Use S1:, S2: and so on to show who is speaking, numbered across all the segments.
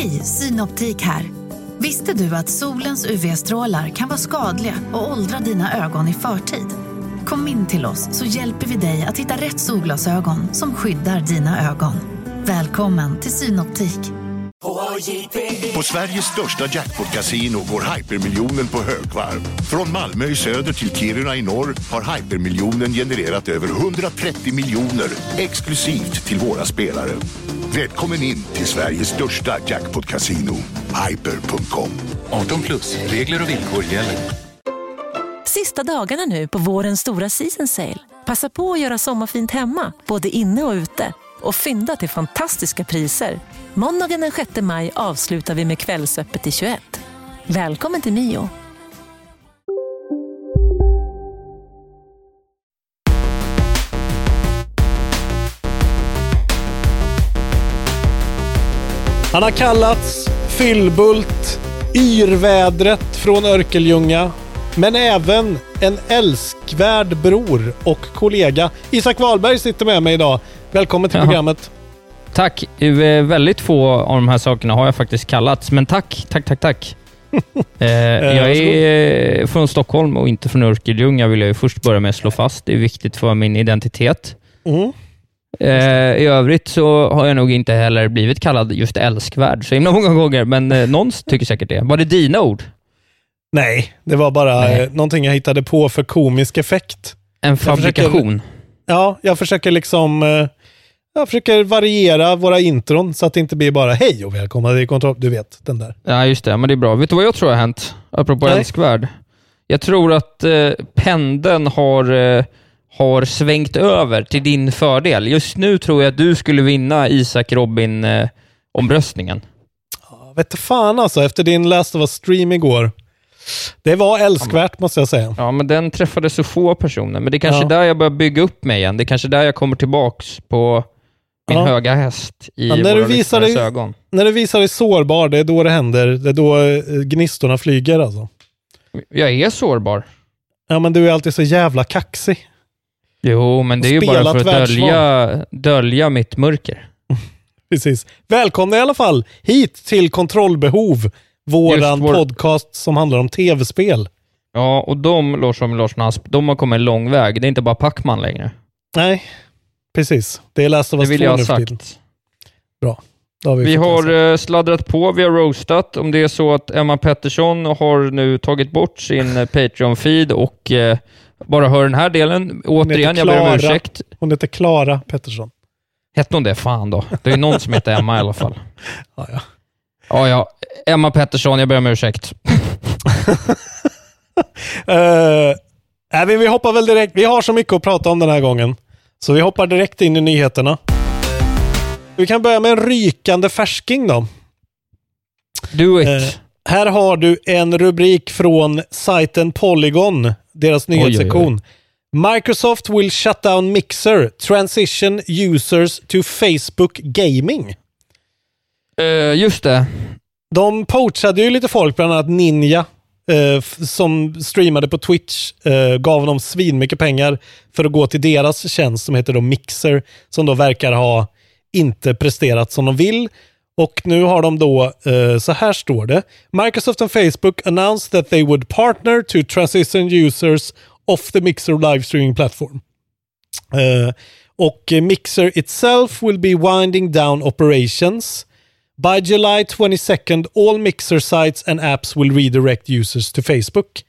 S1: Hej, Synoptik här. Visste du att solens UV-strålar kan vara skadliga och åldra dina ögon i förtid? Kom in till oss så hjälper vi dig att hitta rätt solglasögon som skyddar dina ögon. Välkommen till Synoptik.
S2: På Sveriges största jackpot-kasino går hypermiljonen på högvarv. Från Malmö i söder till Kiruna i norr har hypermiljonen genererat över 130 miljoner exklusivt till våra spelare. Välkommen in till Sveriges största jackpot-kasino, hyper.com.
S3: 18 plus, regler och villkor gäller.
S4: Sista dagarna nu på vårens stora season sale. Passa på att göra sommarfint hemma, både inne och ute. Och fynda till fantastiska priser. Måndagen den 6 maj avslutar vi med Kvällsöppet i 21. Välkommen till Mio.
S5: Han har kallats Fyllbult, Yrvädret från Örkeljunga, men även en älskvärd bror och kollega. Isak Wahlberg sitter med mig idag. Välkommen till
S6: Jaha.
S5: programmet.
S6: Tack. Eh, Väldigt få av de här sakerna har jag faktiskt kallats, men tack, tack, tack, tack. eh, jag är eh, från Stockholm och inte från Örkelljunga, vill jag ju först börja med att slå fast. Det är viktigt för min identitet.
S5: Mm.
S6: Eh, I övrigt så har jag nog inte heller blivit kallad just älskvärd så himla många gånger, men eh, någon tycker säkert det. Var det dina ord?
S5: Nej, det var bara
S6: Nej.
S5: eh, någonting jag hittade på för komisk effekt.
S6: En
S5: försöker-
S6: fabrikation?
S5: Ja, jag försöker liksom... Eh, jag försöker variera våra intron så att det inte blir bara hej och välkomna till kontroll. Du vet, den där.
S6: Ja, just det. Men det är bra. Vet du vad jag tror har hänt? Apropå
S5: Nej.
S6: älskvärd. Jag tror att eh, pendeln har, eh, har svängt över till din fördel. Just nu tror jag att du skulle vinna Isak Robin eh.
S5: Ja, vet fan alltså, efter din Last of Us-stream igår. Det var älskvärt måste jag säga.
S6: Ja, men den träffade så få personer. Men det är kanske
S5: Ja.
S6: där jag börjar bygga upp mig igen. Det är kanske där jag kommer tillbaks på min
S5: Ja.
S6: höga häst i
S5: Ja, när
S6: våra
S5: du visar dig-
S6: ögon.
S5: När du visar dig sårbar, det är då det händer. Det är då eh, gnistorna flyger alltså.
S6: Jag är sårbar.
S5: Ja, men du är alltid så jävla kaxig.
S6: Jo, men det är ju bara för att dölja, dölja mitt mörker.
S5: Precis. Välkomna i alla fall hit till Kontrollbehov, våran
S6: vår-
S5: podcast som handlar om tv-spel.
S6: Ja, och de, Larsson Larsson Asp, de har kommit en lång väg. Det är inte bara Pacman längre.
S5: Nej, precis. Det är Last of
S6: Det
S5: Us
S6: vill
S5: 2
S6: jag ha sagt.
S5: Det har vi,
S6: Vi har eh, sladdrat på, vi har roastat. Om det är så att Emma Pettersson har nu tagit bort sin Patreon-feed och eh, bara hör den här delen. Återigen, jag ber om ursäkt.
S5: Hon heter Klara Pettersson.
S6: Hette hon det? Fan då. Det är någon som heter Emma i alla fall.
S5: Ja, ja.
S6: Ja, ja. Emma Pettersson, jag ber om ursäkt.
S5: Eh, nej, vi hoppar väl direkt. Vi har så mycket att prata om den här gången. Så vi hoppar direkt in i nyheterna. Vi kan börja med en rykande färsking då.
S6: Do it.
S5: Eh, här har du en rubrik från sajten Polygon, deras
S6: oj, oj.
S5: nyhetssektion. Microsoft will shut down Mixer, transition users to Facebook gaming.
S6: Eh, just det.
S5: De poachade ju lite folk, bland annat Ninja, eh, som streamade på Twitch, eh, gav dem svinmycket pengar för att gå till deras tjänst som heter då Mixer, som då verkar ha inte presterat som de vill. Och nu har de då, eh, så här står det, Microsoft and Facebook announced that they would partner to transition users off the Mixer live streaming platform. Eh, och Mixer itself will be winding down operations. By July 22nd, all Mixer sites and apps will redirect users to Facebook.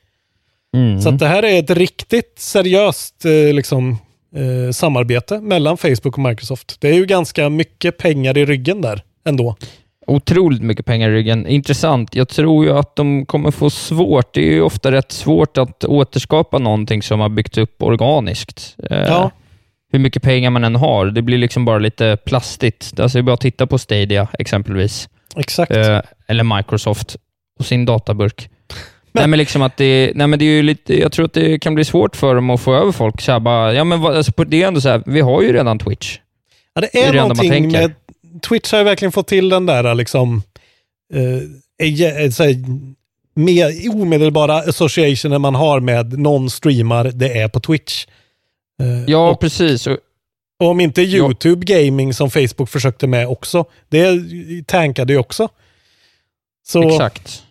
S6: Mm.
S5: Så att det här är ett riktigt seriöst eh, liksom, eh, samarbete mellan Facebook och Microsoft. Det är ju ganska mycket pengar i ryggen där ändå.
S6: Otroligt mycket pengar i ryggen. Intressant. Jag tror ju att de kommer få svårt. Det är ju ofta rätt svårt att återskapa någonting som har byggts upp organiskt. Eh,
S5: Ja.
S6: Hur mycket pengar man än har. Det blir liksom bara lite plastigt. Alltså, det är bara att titta på Stadia exempelvis.
S5: Exakt.
S6: Eh, eller Microsoft och sin databurk. nej, men liksom att det, nej, men det är ju lite, jag tror att det kan bli svårt för dem att få över folk. Så bara, ja, men vad, alltså, det är ändå så här, vi har ju redan Twitch.
S5: Ja, det
S6: är
S5: är
S6: det man
S5: någonting med... Twitch har ju verkligen fått till den där liksom... Eh, eh, så här, med omedelbara associationen man har med någon streamar, det är på Twitch. Eh,
S6: Ja,
S5: och,
S6: precis. Och,
S5: om inte
S6: Ja.
S5: YouTube Gaming som Facebook försökte med också, det tankade ju också. Så,
S6: Exakt.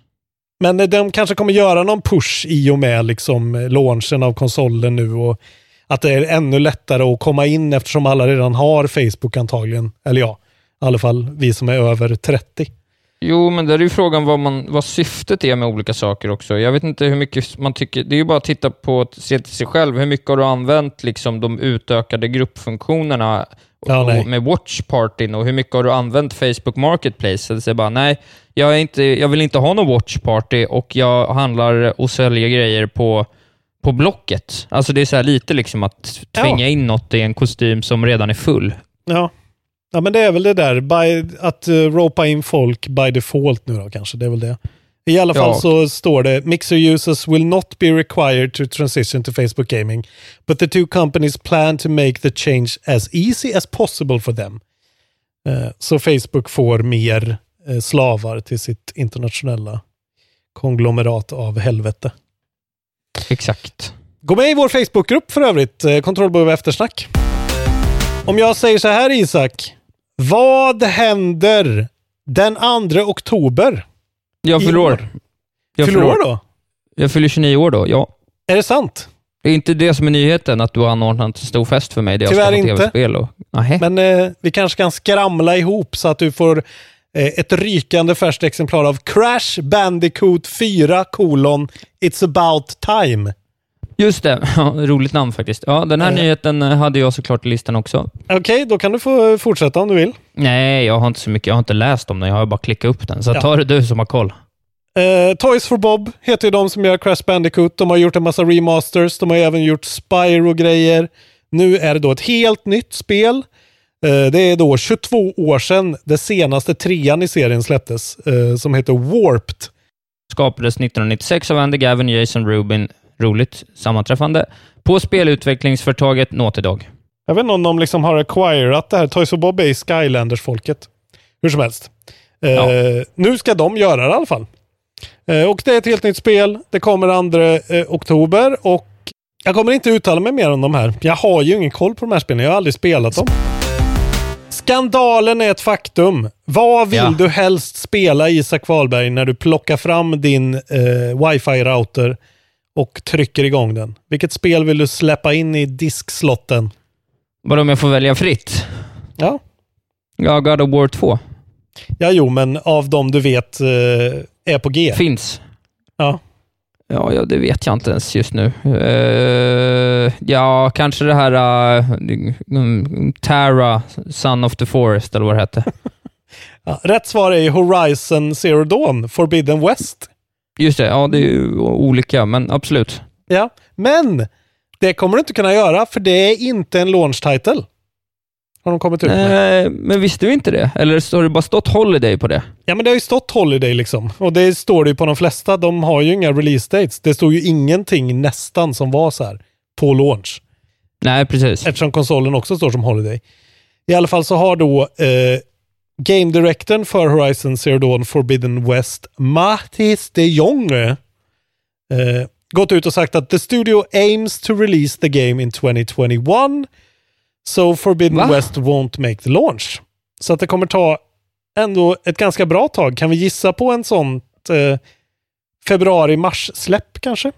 S5: Men eh, de kanske kommer göra någon push i och med liksom launchen av konsolen nu och att det är ännu lättare att komma in eftersom alla redan har Facebook antagligen. Eller ja, i alla fall vi som är över 30.
S6: Jo, men där är ju frågan vad, man, vad syftet är med olika saker också. Jag vet inte hur mycket man tycker... Det är ju bara att titta på, se till sig själv. Hur mycket har du använt liksom, de utökade gruppfunktionerna
S5: Ja,
S6: med Watch Partyn och hur mycket har du använt Facebook Marketplace? Det säger bara, nej, jag, är inte, jag vill inte ha någon Watch Party och jag handlar och säljer grejer på, på Blocket. Alltså det är så här lite liksom att tvinga
S5: Ja.
S6: in något i en kostym som redan är full.
S5: Ja. Ja, men det är väl det där by, att uh, ropa in folk by default nu då kanske. Det är väl det. I alla fall
S6: Ja.
S5: så står det Mixer users will not be required to transition to Facebook gaming, but the two companies plan to make the change as easy as possible for them. Eh, så Facebook får mer eh, slavar till sitt internationella konglomerat av helvete.
S6: Exakt.
S5: Gå med i vår Facebookgrupp för övrigt, eh, Kontrollbehov eftersnack. Om jag säger så här Isak, vad händer den 2 oktober?
S6: Jag fyller år. Jag
S5: Fyller år då?
S6: Jag fyller 29 år då, ja.
S5: Är det sant?
S6: Det är inte det som är nyheten, att du har anordnat en stor fest för mig där jag
S5: Tyvärr
S6: ska ha
S5: inte.
S6: tv-spel och... Nähä.
S5: Men eh, vi kanske kan skramla ihop så att du får eh, ett rykande färskt exemplar av Crash Bandicoot 4 kolon It's about time.
S6: Just det, ja, roligt namn faktiskt. Ja, den här
S5: Eh.
S6: nyheten eh, hade jag såklart i listan också.
S5: Okej, då kan du få eh, fortsätta om du vill.
S6: Nej, jag har inte så mycket, jag har inte läst om den, jag har bara klickat upp den. Så
S5: Ja.
S6: ta det du som har koll.
S5: Eh, Toys for Bob heter ju de som gör Crash Bandicoot. De har gjort en massa remasters. De har även gjort Spyro-grejer. Nu är det då ett helt nytt spel. Eh, det är då 22 år sedan det senaste trean i serien släpptes, eh, som heter Warped.
S6: Skapades 1996 av Andy Gavin och Jason Rubin. Roligt sammanträffande. På spelutvecklingsföretaget Naughty.
S5: Jag vet inte om de liksom har acquirat det här. Toys for Bob är Skylanders-folket. Hur som helst. Eh,
S6: Ja.
S5: Nu ska de göra det i alla fall. Eh, och det är ett helt nytt spel. Det kommer 2 eh, oktober och jag kommer inte uttala mig mer om de här. Jag har ju ingen koll på de här spelen. Jag har aldrig spelat dem. Skandalen är ett faktum. Vad vill
S6: Ja.
S5: du helst spela Isak Wahlberg när du plockar fram din eh, wifi-router och trycker igång den? Vilket spel vill du släppa in i diskslotten?
S6: Bara om jag får välja fritt?
S5: Ja,
S6: Ja, God of War 2.
S5: Ja, jo, men av de du vet eh, är på G.
S6: Finns.
S5: Ja.
S6: Ja, ja, det vet jag inte ens just nu. Eh, ja, kanske det här uh, mm, Terra, Son of the Forest, eller vad det hette.
S5: Ja, rätt svar är Horizon Zero Dawn, Forbidden West.
S6: Just det, ja det är ju olika, men absolut.
S5: Ja, men det kommer du inte kunna göra för det är inte en launch title. Har de kommit ut med.
S6: Eh, men visste du inte det? Eller har det bara stått Holiday på det?
S5: Ja, men det har ju stått Holiday liksom. Och det står det ju på de flesta. De har ju inga release dates. Det stod ju ingenting nästan som var så här på launch.
S6: Nej, precis.
S5: Eftersom konsolen också står som Holiday. I alla fall så har då eh, Game Directorn för Horizon Zero Dawn Forbidden West, Mathis de Jong, eh, gått ut och sagt att the studio aims to release the game in 2021 so Forbidden
S6: Va?
S5: West won't make the launch. Så att det kommer ta ändå ett ganska bra tag. Kan vi gissa på en sånt eh, februari-mars-släpp kanske?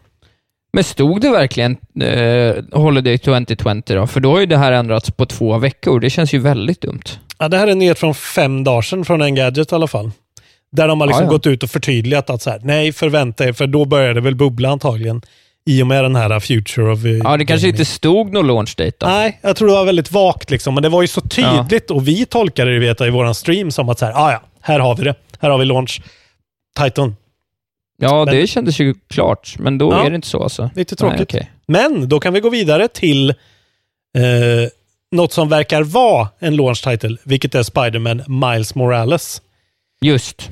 S6: Men stod det verkligen eh, Holiday 2020 då? För då har ju det här ändrats på två veckor. Det känns ju väldigt dumt.
S5: Ja, det här är en nyhet från fem dagar sedan från Engadget i alla fall. Där de har liksom
S6: Ja, ja.
S5: gått ut och förtydligat att så här, nej förvänta er, för då började det väl bubbla antagligen. I och med den här Future of... eh,
S6: Ja, det kanske inte stod någon launch date då.
S5: Nej, jag tror det var väldigt vagt liksom, men det var ju så tydligt och vi tolkade det vet jag, i våran stream som att så här, ah, ja, här har vi det. Här har vi launch. Titan.
S6: Ja,
S5: Men-
S6: det kändes ju klart, men då
S5: Ja.
S6: är det inte så alltså.
S5: Lite tråkigt.
S6: Nej, okej.
S5: Men då kan vi gå vidare till eh, något som verkar vara en launch title, vilket är Spider-Man Miles Morales.
S6: Just.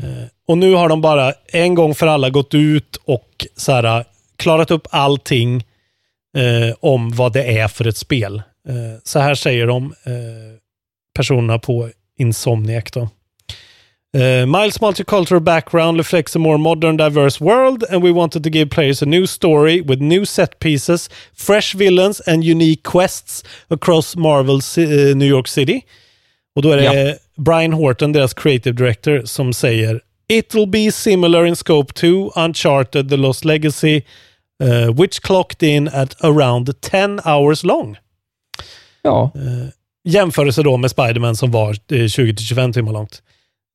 S5: Och nu har de bara en gång för alla gått ut och så här, klarat upp allting eh, om vad det är för ett spel. Eh, så här säger de, eh, personerna på Insomniac. Då. Eh, Miles multicultural background reflects a more modern diverse world and we wanted to give players a new story with new set pieces, fresh villains and unique quests across Marvel's eh, New York City. Och då är det
S6: Ja.
S5: Brian Horton, deras creative director, som säger It will be similar in scope to Uncharted The Lost Legacy, uh, which clocked in at around 10 hours long.
S6: Ja,
S5: Jämförelse då med Spiderman som var eh, 20-25 timmar långt.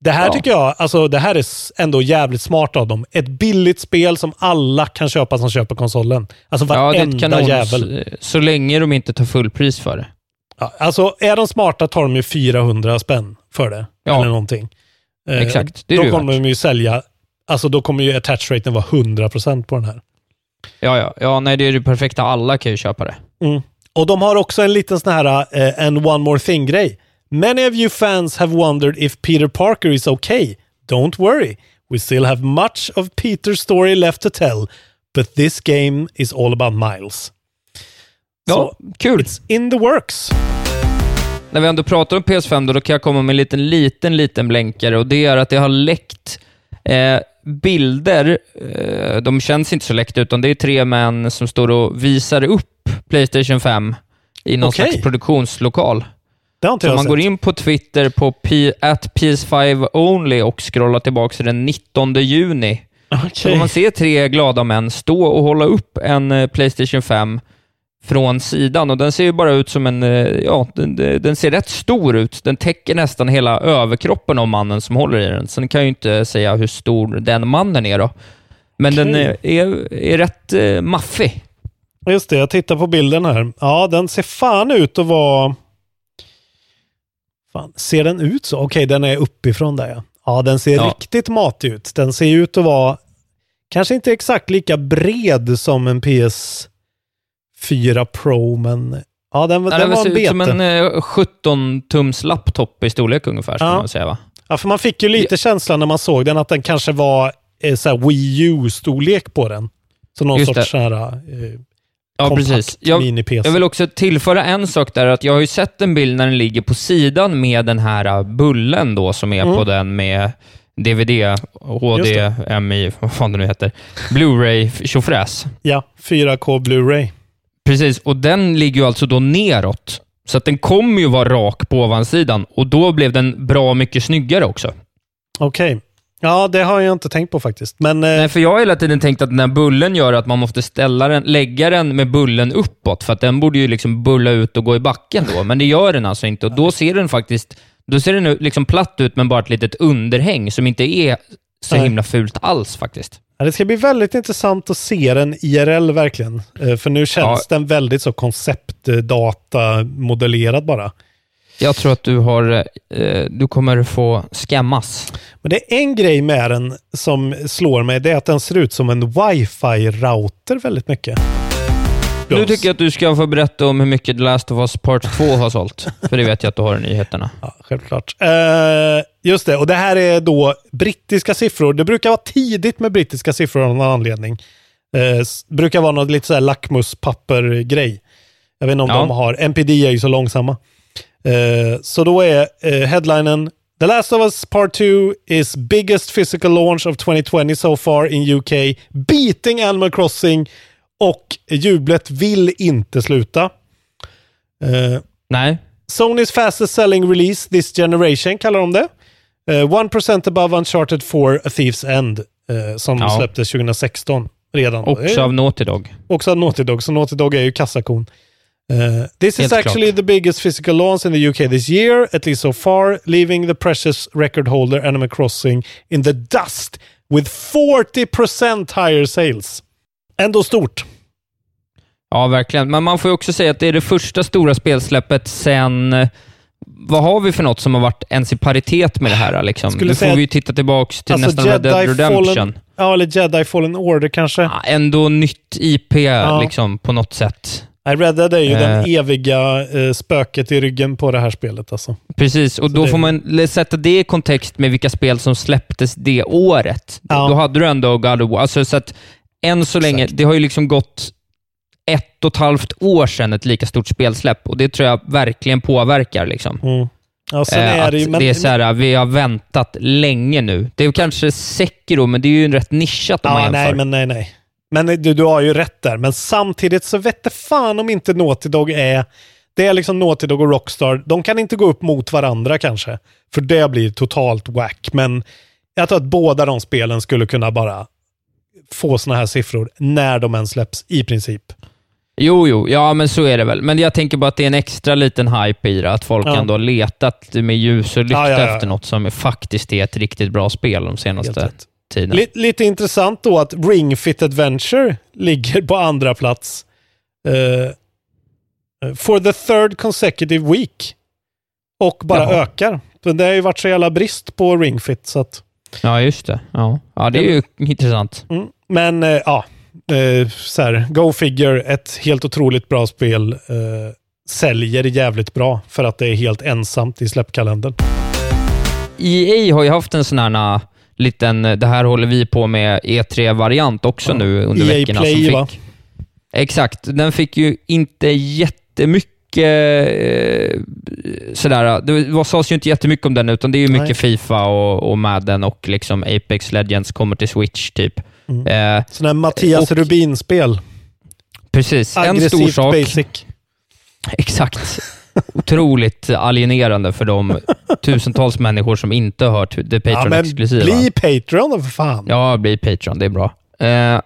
S5: Det här
S6: Ja.
S5: tycker jag, alltså det här är ändå jävligt smart av dem. Ett billigt spel som alla kan köpa som köper konsolen. Alltså
S6: ja
S5: varenda
S6: kanon.
S5: jävel.
S6: Så, länge de inte tar fullpris för det.
S5: Ja, alltså är de smarta tar de ju 400 spänn för det.
S6: Ja.
S5: Eller någonting. Eh,
S6: Exakt, det är
S5: då
S6: det
S5: kommer de ju sälja, alltså då kommer ju attach raten vara 100% på den här.
S6: Ja, ja. Ja, nej, det är det perfekta. Alla kan ju köpa det.
S5: Mm. Och de har också en liten sån här uh, one more thing-grej. Many of you fans have wondered if Peter Parker is okay. Don't worry. We still have much of Peter's story left to tell. But this game is all about Miles.
S6: Ja,
S5: Så,
S6: kul.
S5: It's in the works.
S6: När vi ändå pratar om PS5 då, då kan jag komma med en liten, liten, liten blänkare och det är att det har läckt eh, bilder. Eh, de känns inte så läckta, utan det är tre män som står och visar upp Playstation 5 i någon
S5: Okej.
S6: slags produktionslokal.
S5: Det har inte
S6: Så
S5: jag
S6: man
S5: sett.
S6: går in på Twitter på P- at PS5 Only och scrollar tillbaka till den 19 juni. Så
S5: Okej.
S6: kan man se tre glada män stå och hålla upp en eh, Playstation 5 från sidan och den ser ju bara ut som en, eh, ja, den, den ser rätt stor ut. Den täcker nästan hela överkroppen av mannen som håller i den. Sen kan jag ju inte säga hur stor den mannen är då. Men den
S5: Okej.
S6: eh, är, är rätt eh, maffig.
S5: Just det, jag tittar på bilden här. Ja, den ser fan ut att vara... Fan, ser den ut så? Okej, den är uppifrån där ja. Ja, den ser
S6: Ja.
S5: riktigt matig ut. Den ser ut att vara kanske inte exakt lika bred som en PS4 Pro, men ja, den,
S6: Ja,
S5: den var en
S6: ut som
S5: bete.
S6: en eh, 17-tums laptop i storlek ungefär,
S5: Ja.
S6: man säga va?
S5: Ja, för man fick ju lite känslan när man såg den att den kanske var eh, så Wii U-storlek på den. Så någon
S6: Just
S5: sorts
S6: det.
S5: så här, eh,
S6: Ja,
S5: kompakt
S6: precis. Jag,
S5: mini-PC.
S6: Jag vill också tillföra en sak där, att jag har ju sett en bild när den ligger på sidan med den här uh, bullen då, som är
S5: Mm.
S6: på den med DVD, HD, MI, vad fan det nu heter, Blu-ray, tjofräs.
S5: Ja, 4K Blu-ray.
S6: Precis, och den ligger ju alltså då neråt. Så att den kommer ju vara rak på ovansidan och då blev den bra mycket snyggare också.
S5: Okej. Ja, det har jag inte tänkt på faktiskt. Men eh,
S6: Nej, för jag har hela tiden tänkt att den här bullen gör att man måste ställa den, lägga den med bullen uppåt, för att den borde ju liksom bulla ut och gå i backen då, men det gör den alltså inte. Och då ser den faktiskt, då ser den liksom platt ut, men bara ett litet underhäng som inte är så
S5: Nej.
S6: himla fult alls faktiskt.
S5: ja, det ska bli väldigt intressant att se den IRL verkligen. Eh, för nu känns den väldigt så konceptdata-modellerad bara.
S6: Jag tror att du har, eh, du kommer få skämmas.
S5: Men det är en grej med den som slår mig. Det är att den ser ut som en wifi-router väldigt mycket.
S6: Nu tycker jag att du ska få berätta om hur mycket The Last of Us Part 2 har sålt, för det vet jag att du har i nyheterna.
S5: Ja, självklart. Eh, just det, och det här är då brittiska siffror. Det brukar vara tidigt med brittiska siffror av någon anledning. Eh, brukar vara något lite så här lackmuspapper-grej. Jag vet inte om
S6: Ja.
S5: de har. NPD är ju så långsamma. Eh, så då är eh, headlinen The Last of Us Part 2 is biggest physical launch of 2020 so far in UK, beating Animal Crossing och jublet vill inte sluta. Eh,
S6: Nej,
S5: Sonys fastest selling release this generation kallar de det. Eh, 1% above Uncharted 4 A Thief's End eh, som
S6: Ja.
S5: släpptes 2016 redan.
S6: också av Naughty Dog.
S5: också av Naughty Dog, så Naughty Dog är ju kassakon. Eh, this
S6: Helt
S5: is actually the biggest physical launch in the UK this year, at least so far, leaving the precious record holder Animal Crossing in the dust with 40% higher sales. Ändå stort.
S6: Ja, verkligen. Men man får ju också säga att det är det första stora spelsläppet sen... eh, Vad har vi för något som har varit ens i paritet med det här? Liksom?
S5: Skulle
S6: Nu får vi ju titta tillbaka till
S5: Alltså,
S6: nästan Red Dead
S5: Jedi
S6: Redemption.
S5: Fallen- Ja, eller Jedi Fallen Order kanske.
S6: Ja, ändå nytt IP liksom, på något sätt.
S5: Nej, Red Dead är ju
S6: Eh.
S5: den eviga eh, spöket i ryggen på det här spelet alltså.
S6: Precis, och
S5: Så
S6: då
S5: det-
S6: får man sätta det i kontext med vilka spel som släpptes det året.
S5: Ja.
S6: Då hade du ändå God of War. Alltså, så att än så länge, det har ju liksom gått ett och ett halvt år sedan ett lika stort spelsläpp och det tror jag verkligen påverkar. Liksom.
S5: Mm. Ja, sen
S6: Eh,
S5: är det ju... Men,
S6: det är så här, vi har väntat länge nu. Det är kanske Sekiro, men det är ju rätt nischat om man
S5: ja,
S6: jämför.
S5: nej, men nej, nej. Men du, du har ju rätt där. Men samtidigt så vette fan om inte Naughty Dog är... Det är liksom Naughty Dog och Rockstar. De kan inte gå upp mot varandra kanske. För det blir totalt whack. Men Jag tror att båda de spelen skulle kunna bara få såna här siffror när de än släpps, i princip.
S6: Jo, jo, ja men så är det väl. Men jag tänker bara att det är en extra liten hype i det, att folk
S5: Ja.
S6: ändå har letat med ljus och lykta
S5: Ja, ja, ja.
S6: efter något som faktiskt är ett riktigt bra spel de senaste. Tiden.
S5: Lite, lite intressant då att Ring Fit Adventure ligger på andra plats. eh, for the third consecutive week. Och bara
S6: Jaha.
S5: ökar. Det har ju varit så jävla brist på Ring Fit. Så att,
S6: Ja, just det. Ja, ja det är ju intressant.
S5: mm. Men eh, ja, eh, så här, Go Figure, ett helt otroligt bra spel. Säljer jävligt bra för att det är helt ensamt i släppkalendern.
S6: EA har ju haft en sån här liten, det här håller vi på med E3-variant också
S5: Ja.
S6: nu under
S5: EA
S6: veckorna.
S5: Play,
S6: som fick,
S5: va?
S6: Exakt. Den fick ju inte jättemycket eh, sådär, det var, sades ju inte jättemycket om den, utan det är ju mycket
S5: Nej.
S6: Fifa och, och Madden och liksom Apex Legends kommer till Switch, typ.
S5: Mm.
S6: Eh,
S5: Sådana här Mattias Rubin-spel.
S6: precis. En stor
S5: Aggressivt
S6: sak.
S5: basic.
S6: Exakt. Otroligt alienerande för de tusentals människor som inte hört det
S5: Ja,
S6: Patreon-exklusiva.
S5: bli Patreon då för fan.
S6: Ja, bli Patreon. Det är bra. Eh,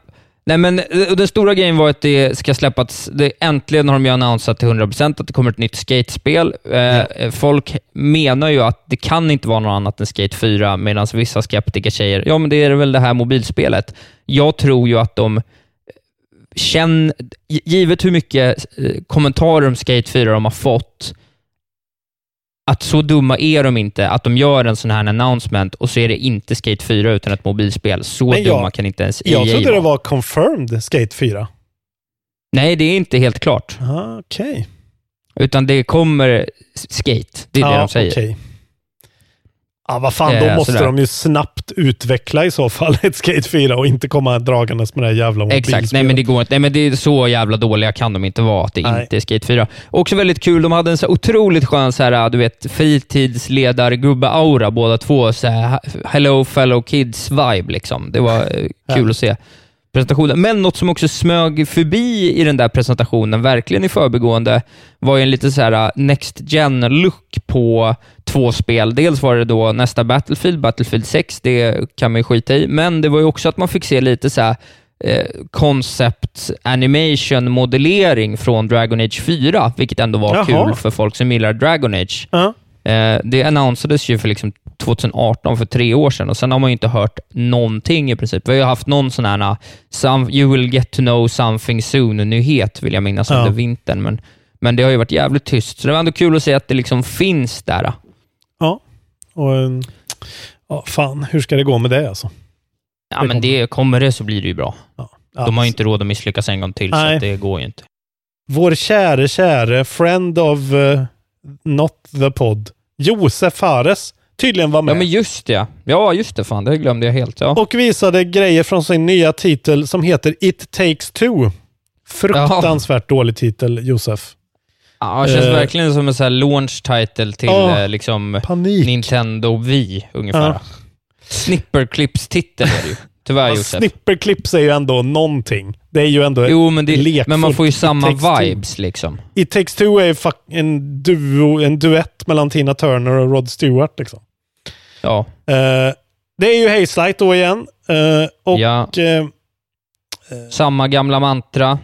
S6: nej, men eh, den stora grejen var att det ska släppas. Det, äntligen har de ju annonsat till 100% att det kommer ett nytt skatespel. Eh, Folk menar ju att det kan inte vara något annat än Skate 4, medan vissa skeptiker säger ja, men det är väl det här mobilspelet. Jag tror ju att de känn, givet hur mycket eh, kommentarer om Skate 4 de har fått, att så dumma är de inte att de gör en sån här announcement och så är det inte Skate 4 utan ett mobilspel. Så
S5: jag-
S6: dumma kan inte ens EA
S5: Jag trodde
S6: vara.
S5: det var confirmed Skate 4.
S6: Nej, det är inte helt klart.
S5: Ah, Okej.
S6: Utan det kommer Skate. Det är det
S5: Ja,
S6: de säger.
S5: okej. Ja, vad fan,
S6: Eh,
S5: då måste
S6: sådär.
S5: de ju snabbt utveckla i så fall ett Skate 4 och inte komma dragandes med det här jävla mobilspelet.
S6: Exakt, nej men det går inte. Nej men det är så jävla dåliga kan de inte vara att det
S5: Nej.
S6: inte är Skate 4. Också väldigt kul, de hade en så otroligt skön så här, du vet, fritidsledargubbe-aura båda två. Så här, hello fellow kids-vibe liksom. Det var eh, kul
S5: Ja.
S6: att se presentationen. Men något som också smög förbi i den där presentationen, verkligen i förbigående, var ju en lite så här uh, next gen-look på två spel. Dels var det då nästa Battlefield, Battlefield 6, det kan man ju skita i, men det var ju också att man fick se lite så här eh, concept animation modellering från Dragon Age 4, vilket ändå var
S5: Jaha.
S6: kul för folk som gillar Dragon Age.
S5: Ja.
S6: Eh, det annonsades ju för liksom 2018, för tre år sedan, och sen har man ju inte hört någonting i princip. Vi har ju haft någon sån här some, “You will get to know something soon”-nyhet, vill jag minnas,
S5: Ja.
S6: under vintern, men, men det har ju varit jävligt tyst. Så det var ändå kul att se att det liksom finns där.
S5: Ja. Och, eh, ja, fan, hur ska det gå med det alltså?
S6: Ja,
S5: Det
S6: men det, kommer det så blir det ju bra.
S5: Ja.
S6: De har ju inte råd att misslyckas en gång till, så
S5: Nej.
S6: att det går ju inte.
S5: Vår käre, käre friend of uh, not the pod, Josef Fares, tydligen var med.
S6: Ja, men just det. Ja, just det. Fan, det glömde jag helt. Ja.
S5: och visade grejer från sin nya titel som heter It takes two. Fruktansvärt dålig titel, Josef.
S6: Ja, det känns
S5: Eh.
S6: verkligen som en sån här launch title till
S5: Ja.
S6: eh, liksom
S5: Panik.
S6: Nintendo Wii, ungefär.
S5: Ja.
S6: Snipperclips-titel är det ju. Tyvärr,
S5: Ja,
S6: Josef.
S5: Snipperclips är ju ändå någonting. Det är ju ändå
S6: Jo, men, det, men man får ju samma
S5: takes two.
S6: vibes liksom.
S5: It takes two är en, duo, en duett mellan Tina Turner och Rod Stewart. Liksom.
S6: Ja.
S5: Eh, det är ju Hazelight då igen. Eh, och
S6: Ja.
S5: eh,
S6: Samma gamla mantra.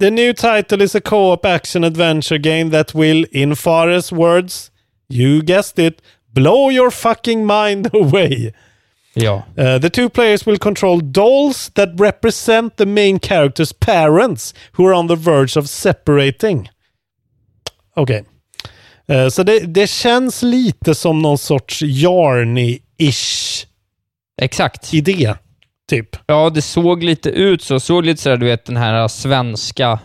S5: The new title is a co-op action adventure game that will, in Fares words, you guessed it, blow your fucking mind away.
S6: Ja.
S5: Uh, the two players will control dolls that represent the main character's parents who are on the verge of separating. Okej. Eh, så det, det känns lite som någon sorts Yarny-ish
S6: Exakt.
S5: idé. Typ.
S6: Ja, det såg lite ut så. Såg lite sådär, du vet, den här svenska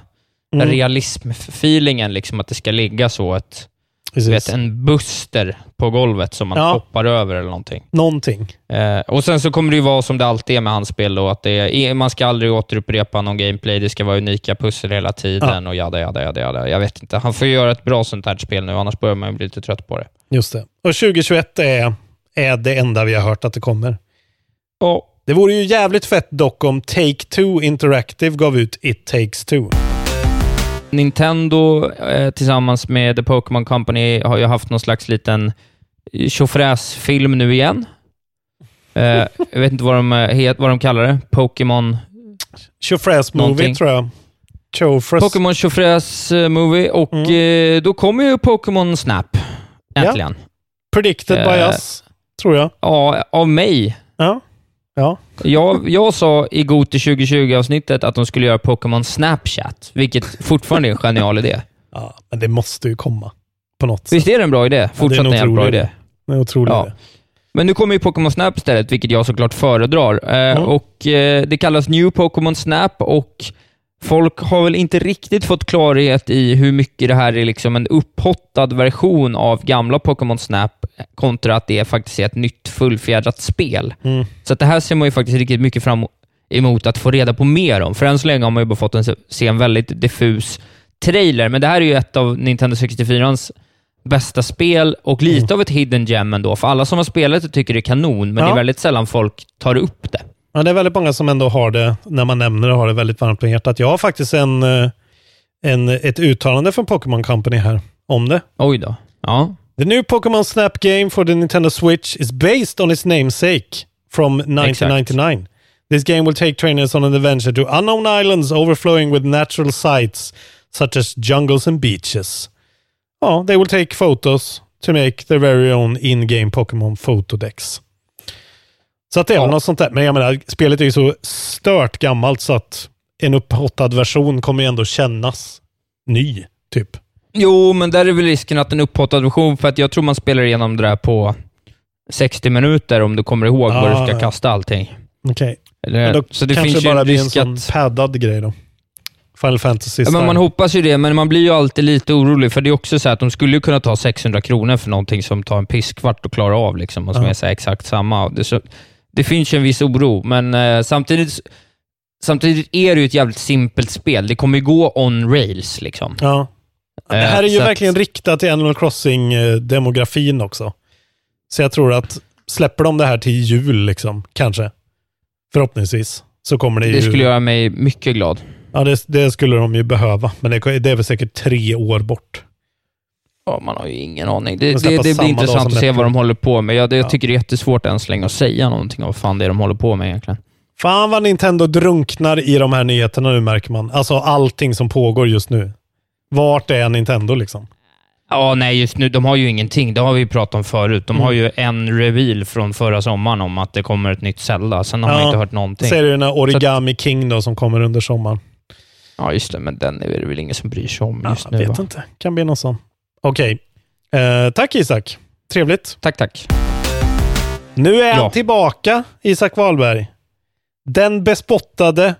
S5: Mm.
S6: realism-feelingen, liksom att det ska ligga så ett, du
S5: Precis.
S6: vet, en buster på golvet som man
S5: Ja.
S6: hoppar över eller någonting.
S5: Någonting.
S6: Eh, och sen så kommer det ju vara som det alltid är med hans spel då, att det är, man ska aldrig återupprepa någon gameplay, det ska vara unika pussel hela tiden och jada, jada, jada, jada. Jag vet inte. Han får göra ett bra sånt här spel nu, annars börjar man ju bli lite trött på det.
S5: Just det. Och 2021 är, är det enda vi har hört att det kommer.
S6: Ja.
S5: Det vore ju jävligt fett dock om Take-Two Interactive gav ut It Takes Two.
S6: Nintendo eh, tillsammans med The Pokémon Company har ju haft någon slags liten tjofräs-film nu igen. Eh, jag vet inte vad de, eh, het, vad de kallar det. Pokémon...
S5: Tjofräs Movie
S6: Någonting.
S5: tror jag.
S6: Pokémon Tjofräs Movie och
S5: Mm.
S6: eh, då kommer ju Pokémon Snap. Äntligen.
S5: Predicted by
S6: Eh.
S5: us, tror jag.
S6: Ja, av mig.
S5: Ja. Ja.
S6: Jag, jag sa i Goti 2020-avsnittet att de skulle göra Pokémon Snapchat, vilket fortfarande är en genial idé.
S5: ja. Men det måste ju komma. På något sätt.
S6: Visst är det en bra idé? Fortsatt
S5: en
S6: en jävla bra
S5: otrolig
S6: idé.
S5: Det är otroligt.
S6: Ja. Men nu kommer ju Pokémon Snap istället, vilket jag såklart föredrar. Eh,
S5: Mm.
S6: och eh, Det kallas New Pokémon Snap och folk har väl inte riktigt fått klarhet i hur mycket det här är liksom en upphottad version av gamla Pokémon Snap kontra att det faktiskt är ett nytt fullfjädrat spel.
S5: Mm.
S6: Så att det här ser man ju faktiskt riktigt mycket fram emot att få reda på mer om. För än så länge har man ju bara fått en, se en väldigt diffus trailer, men det här är ju ett av Nintendo 64ans bästa spel och lite av ett hidden gem ändå. För alla som har spelat det tycker det är kanon, men
S5: Ja.
S6: det är väldigt sällan folk tar upp det.
S5: Ja, det är väldigt många som ändå har det, när man nämner det, har det väldigt varmt på hjärtat. Jag har faktiskt en, eh, en, ett uttalande från Pokémon Company här om det.
S6: Oj då. Ja.
S5: The new Pokémon Snap game for the Nintendo Switch is based on its namesake from 1999. This game will take trainers on an adventure to unknown islands overflowing with natural sights such as jungles and beaches. Ja, they will take photos to make their very own in-game Pokémon Photodex. Så att det är
S6: Ja.
S5: något sånt där. Men jag menar, spelet är ju så stört gammalt så att en upphottad version kommer ju ändå kännas ny, typ.
S6: Jo, men där är väl risken att en upphottad version, för att jag tror man spelar igenom det där på 60 minuter om du kommer ihåg var du
S5: Ah,
S6: ska
S5: ja.
S6: kasta allting.
S5: Okej.
S6: Eller,
S5: Men då
S6: så det
S5: kanske
S6: finns
S5: bara blir en sån
S6: att...
S5: paddad grej då. Final Fantasy
S6: Ja, men man hoppas ju det, men man blir ju alltid lite orolig, för det är också så att de skulle kunna ta 600 kronor för någonting som tar en pisskvart att klara av, liksom, och som
S5: Ja.
S6: är så exakt samma. Det, så, det finns ju en viss oro, men eh, samtidigt, samtidigt är det ju ett jävligt simpelt spel. Det kommer ju gå on rails. Liksom.
S5: Ja. Det
S6: Eh,
S5: här är ju
S6: att-
S5: verkligen riktat till Animal Crossing-demografin också. Så jag tror att släpper de det här till jul, liksom, kanske, förhoppningsvis, så kommer det ju...
S6: Det skulle göra mig mycket glad.
S5: Ja, det, det skulle de ju behöva. Men det, det är väl säkert tre år bort.
S6: Ja, man har ju ingen aning. Det,
S5: De
S6: det, det blir intressant att se vad de håller på med. Jag, det,
S5: Ja.
S6: jag tycker det är jättesvårt än så länge att säga någonting om vad fan det är de håller på med egentligen.
S5: Fan vad Nintendo drunknar i de här nyheterna nu märker man. Alltså allting som pågår just nu. Vart är Nintendo liksom?
S6: Ja, nej, just nu, de har ju ingenting. Det har vi ju pratat om förut. De har ju en reveal från förra sommaren om att det kommer ett nytt Zelda. Sen har man
S5: Ja.
S6: inte hört någonting.
S5: Är det den här Origami King då som kommer under sommaren.
S6: Ja, just det, men den är det väl ingen som bryr sig om just
S5: jag
S6: nu,
S5: vet
S6: va?
S5: inte. Kan bli någon sån. Okej. Eh, tack Isak. Trevligt.
S6: Tack, tack.
S5: Nu är han
S6: Ja.
S5: tillbaka, Isak Wahlberg. Den bespottade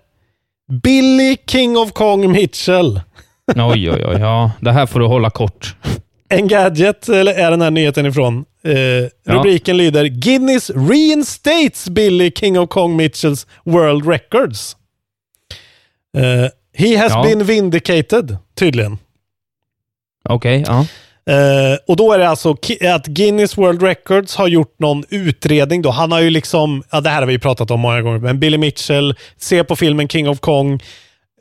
S5: Billy King of Kong Mitchell.
S6: Oj, oj, oj. Ja, det här får du hålla kort.
S5: En gadget, eller är den här nyheten ifrån? Eh, rubriken lyder Guinness reinstates Billy King of Kong Mitchells World Records. Eh, he has
S6: Ja.
S5: been vindicated, tydligen.
S6: Okej, ja.
S5: Uh, och då är det alltså att Guinness World Records har gjort någon utredning då. Han har ju liksom, ja det här har vi pratat om många gånger, men Billy Mitchell, se på filmen King of Kong.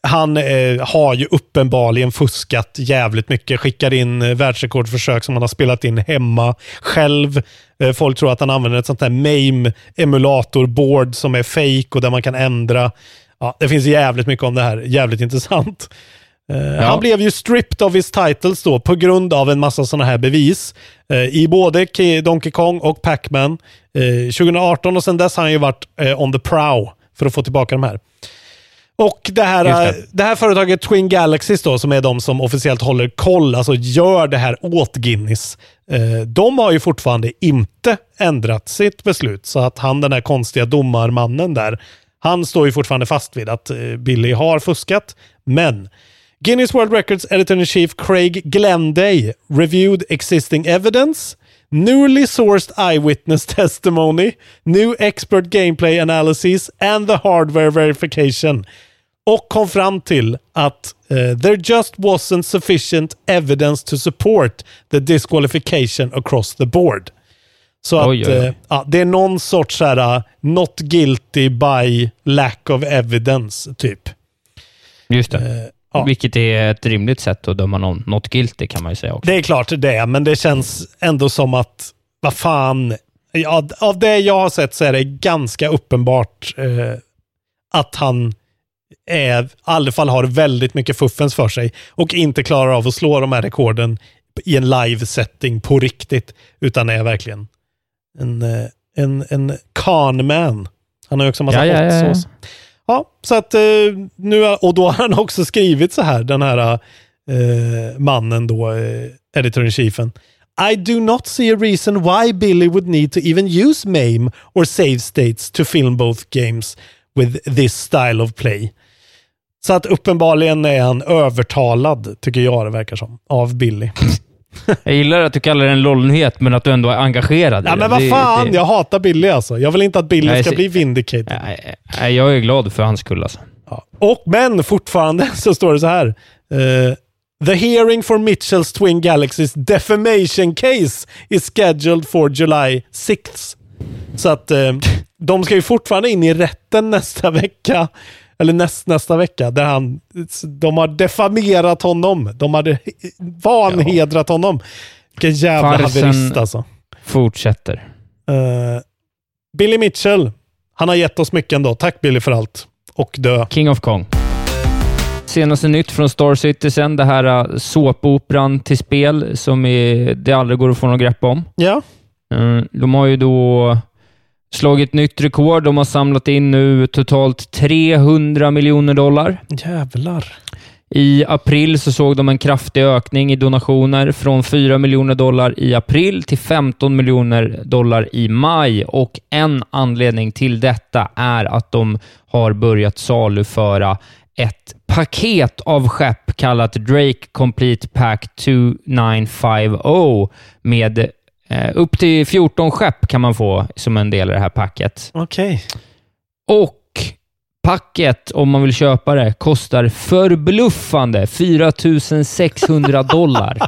S5: Han eh, har ju uppenbarligen fuskat jävligt mycket. Skickar in eh, världsrekordförsök som han har spelat in hemma själv. Eh, folk tror att han använder ett sånt där MAME emulatorboard som är fake och där man kan ändra. Ja, det finns jävligt mycket om det här. Jävligt intressant. Eh, Han blev ju stripped of his titles då på grund av en massa sådana här bevis. eh, I både Ki- Donkey Kong och Pac-Man. Eh, 2018 och sen dess har han ju varit on the prow för att få tillbaka de här. Och det här, det.
S6: det.
S5: här företaget Twin Galaxies då, som är de som officiellt håller koll, alltså gör det här åt Guinness. De har ju fortfarande inte ändrat sitt beslut. Så att han, den här konstiga domarmannen där, han står ju fortfarande fast vid att Billy har fuskat. Men Guinness World Records Editor-in-Chief Craig Glenday reviewed existing evidence, newly sourced eyewitness testimony, new expert gameplay analysis and the hardware verification. Och kom fram till att eh, there just wasn't sufficient evidence to support the disqualification across the board. Så att
S6: Oj, oj, oj.
S5: eh, ja, det är någon sorts här, uh, not guilty by lack of evidence, typ.
S6: Just det.
S5: Ja.
S6: Vilket är ett rimligt sätt att döma någon not guilty kan man ju säga också.
S5: Det är klart det är, men det känns ändå som att, vad fan, Ja, av det jag har sett så är det ganska uppenbart eh, att han är, i alla fall har väldigt mycket fuffens för sig och inte klarar av att slå de här rekorden i en live-setting på riktigt, utan är verkligen en, eh, en, en con-man. Han har ju också en massa
S6: Ja, ja, ja, ja.
S5: Ja, så att eh, nu, och då har han också skrivit så här, den här eh, mannen då, eh, editor-in-chiefen. I do not see a reason why Billy would need to even use MAME or save states to film both games with this style of play. Så att uppenbarligen är han övertalad, tycker jag det verkar som, av Billy.
S6: Jag gillar att du kallar det en LOL-nyhet, men att du ändå är engagerad i
S5: Ja
S6: det.
S5: men vad fan,
S6: det-
S5: jag hatar Billy alltså. Jag vill inte att Billy ska
S6: så-
S5: bli vindicated.
S6: Nej, Jag är glad för hans skull alltså.
S5: Ja. Och, men fortfarande så står det så här. eh, The hearing for Mitchells Twin Galaxies defamation case is scheduled for July 6th. Så att eh, de ska ju fortfarande in i rätten nästa vecka. Eller näst, nästa vecka. Där han, de har defamerat honom. De hade vanhedrat honom. Vilken jävla
S6: Farsen-
S5: haverist alltså.
S6: Fortsätter.
S5: Eh, Billy Mitchell. Han har gett oss mycket ändå. Tack Billy för allt. Och dö.
S6: King of Kong. Senaste nytt från Star Citizen, det här uh, såpoperan till spel som är, det aldrig går att få något grepp om.
S5: Ja.
S6: Eh, De har ju då slagit nytt rekord. De har samlat in nu totalt 300 miljoner dollar.
S5: Jävlar.
S6: I april så såg de en kraftig ökning i donationer från 4 miljoner dollar i april till 15 miljoner dollar i maj. Och en anledning till detta är att de har börjat saluföra ett paket av skepp kallat Drake Complete Pack 2950 med upp till 14 skepp kan man få som en del i det här packet.
S5: Okej.
S6: Och packet, om man vill köpa det, kostar förbluffande 4 600 dollar.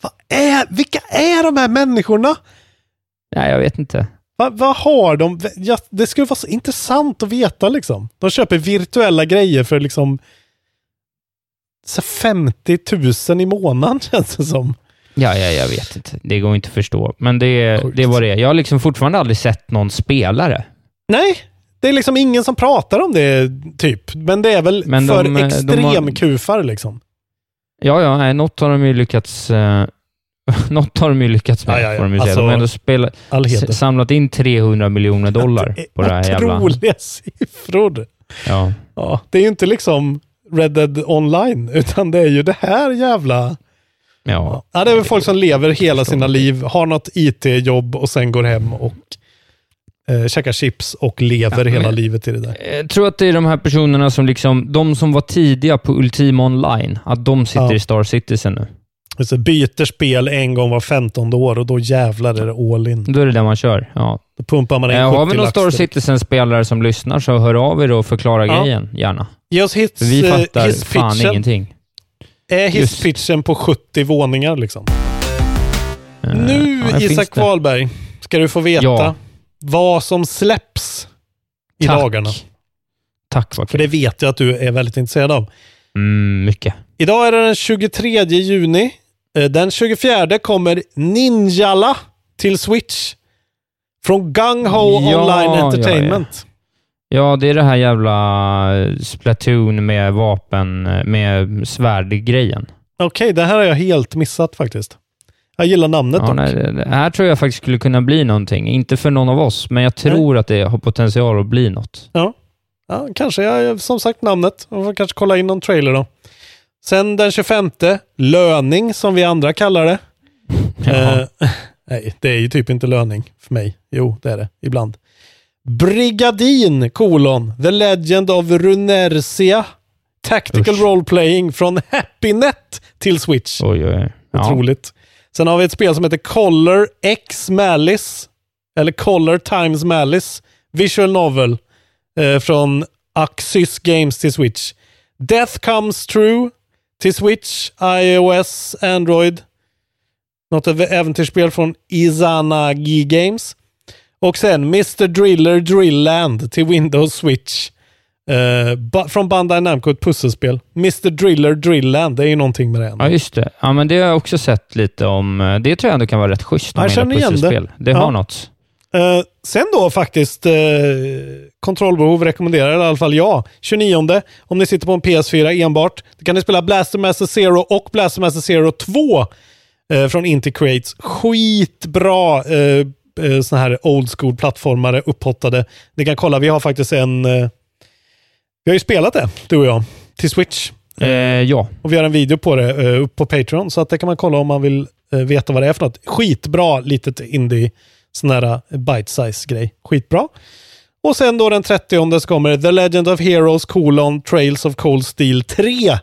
S5: Vad är, vilka är de här människorna?
S6: Nej, jag vet inte.
S5: Va, vad har de? Ja, det skulle vara så intressant att veta liksom. De köper virtuella grejer för liksom så 50 000 i månaden känns det som.
S6: Ja, ja, jag vet inte. Det går inte att förstå. Men det,
S5: Sjukt.
S6: det var det. Jag har liksom fortfarande aldrig sett någon spelare.
S5: Nej, det är liksom ingen som pratar om det typ. Men det är väl
S6: Men de-
S5: för
S6: har-
S5: extremkufar liksom.
S6: Ja, ja, nej, något har de ju lyckats... Eh, något har de ju lyckats med,
S5: Ja, ja, ja.
S6: får de ju säga.
S5: Alltså,
S6: de har ändå spelat, samlat in 300 miljoner dollar på det här jävla...
S5: Otroliga siffror.
S6: Ja.
S5: Ja, det är ju inte liksom Red Dead Online, utan det är ju det här jävla...
S6: Ja.
S5: Ja, det är väl folk som lever hela sina liv, har något IT-jobb och sen går hem och eh, käkar chips och lever
S6: Ja,
S5: hela livet i det där.
S6: Jag tror att det är de här personerna som liksom, de som var tidiga på Ultima Online, att de sitter
S5: Ja.
S6: i Star Citizen nu.
S5: Så byter spel en gång var 15 år och då jävlar är det all in.
S6: Då är det det man kör. Ja.
S5: Då pumpar man in
S6: Eh,
S5: 70
S6: har vi någon Star. Citizen-spelare som lyssnar så hör av er och förklara
S5: Ja.
S6: grejen, gärna.
S5: Ge oss hits,
S6: vi
S5: eh,
S6: fattar fan
S5: hisspitchen.
S6: ingenting.
S5: Är hisspitchen på 70 våningar liksom?
S6: Eh,
S5: Nu,
S6: ja,
S5: Isak. Wahlberg, ska du få veta
S6: Ja.
S5: vad som släpps i
S6: Tack.
S5: dagarna.
S6: Tack vad
S5: För det vet jag att du är väldigt intresserad av.
S6: Mm, mycket.
S5: Idag är det den 23 juni. Eh, Den 24 kommer Ninjala till Switch. Från Gung Ho
S6: Ja,
S5: Online Entertainment.
S6: Ja, det är det här jävla Splatoon med vapen, eh, med svärdgrejen.
S5: Okej, det här har jag helt missat faktiskt. Jag gillar namnet
S6: Ja, nej, det det här tror jag faktiskt skulle kunna bli någonting. Inte för någon av oss, men jag tror att det har potential att bli något.
S5: Ja, kanske. Jag, som sagt namnet. Jag får kanske kolla in någon trailer då. Sen den 25, löning som vi andra kallar det.
S6: Ja.
S5: Eh, nej, det är ju typ inte löning för mig. Jo, det är det. Ibland. Brigadin, kolon, The Legend of Runersia. Tactical
S6: Usch.
S5: Role Playing från Happynet till Switch.
S6: Oj, oj, oj. Ja.
S5: Otroligt. Sen har vi ett spel som heter Color X Malice. Eller Color Times Malice. Visual Novel. Eh, från Axis Games till Switch. Death Comes True till Switch, iOS, Android. Något äv- äventyrsspel från Izanagi Games. Och sen Mr Driller Drillland till Windows Switch. Eh, ba- från Bandai Namco, ett pusselspel. Mr Driller Drillland, det är ju någonting med det. ändå.
S6: Ja, just det. Ja, men det har jag också sett lite om. Eh, Det tror jag ändå kan vara rätt schysst.
S5: Jag känner igen det.
S6: Det
S5: Ja.
S6: har något.
S5: Eh, sen då faktiskt, eh, kontrollbehov rekommenderar i alla fall jag. 29 om ni sitter på en PS4 enbart. Då kan ni spela Blaster Master Zero och Blaster Master Zero 2 eh, från Inti Creates. Skitbra eh, eh, såna här old school plattformare upphottade. Ni kan kolla, vi har faktiskt en... Eh, vi har ju spelat det, du och jag, till Switch.
S6: Eh, ja.
S5: Och vi har en video på det uh, upp på Patreon, så att det kan man kolla om man vill veta vad det är för något. Skitbra litet indie, sån här uh, bite-size grej. Skitbra. Och sen då den 30 så kommer The Legend of Heroes colon Trails of Cold Steel 3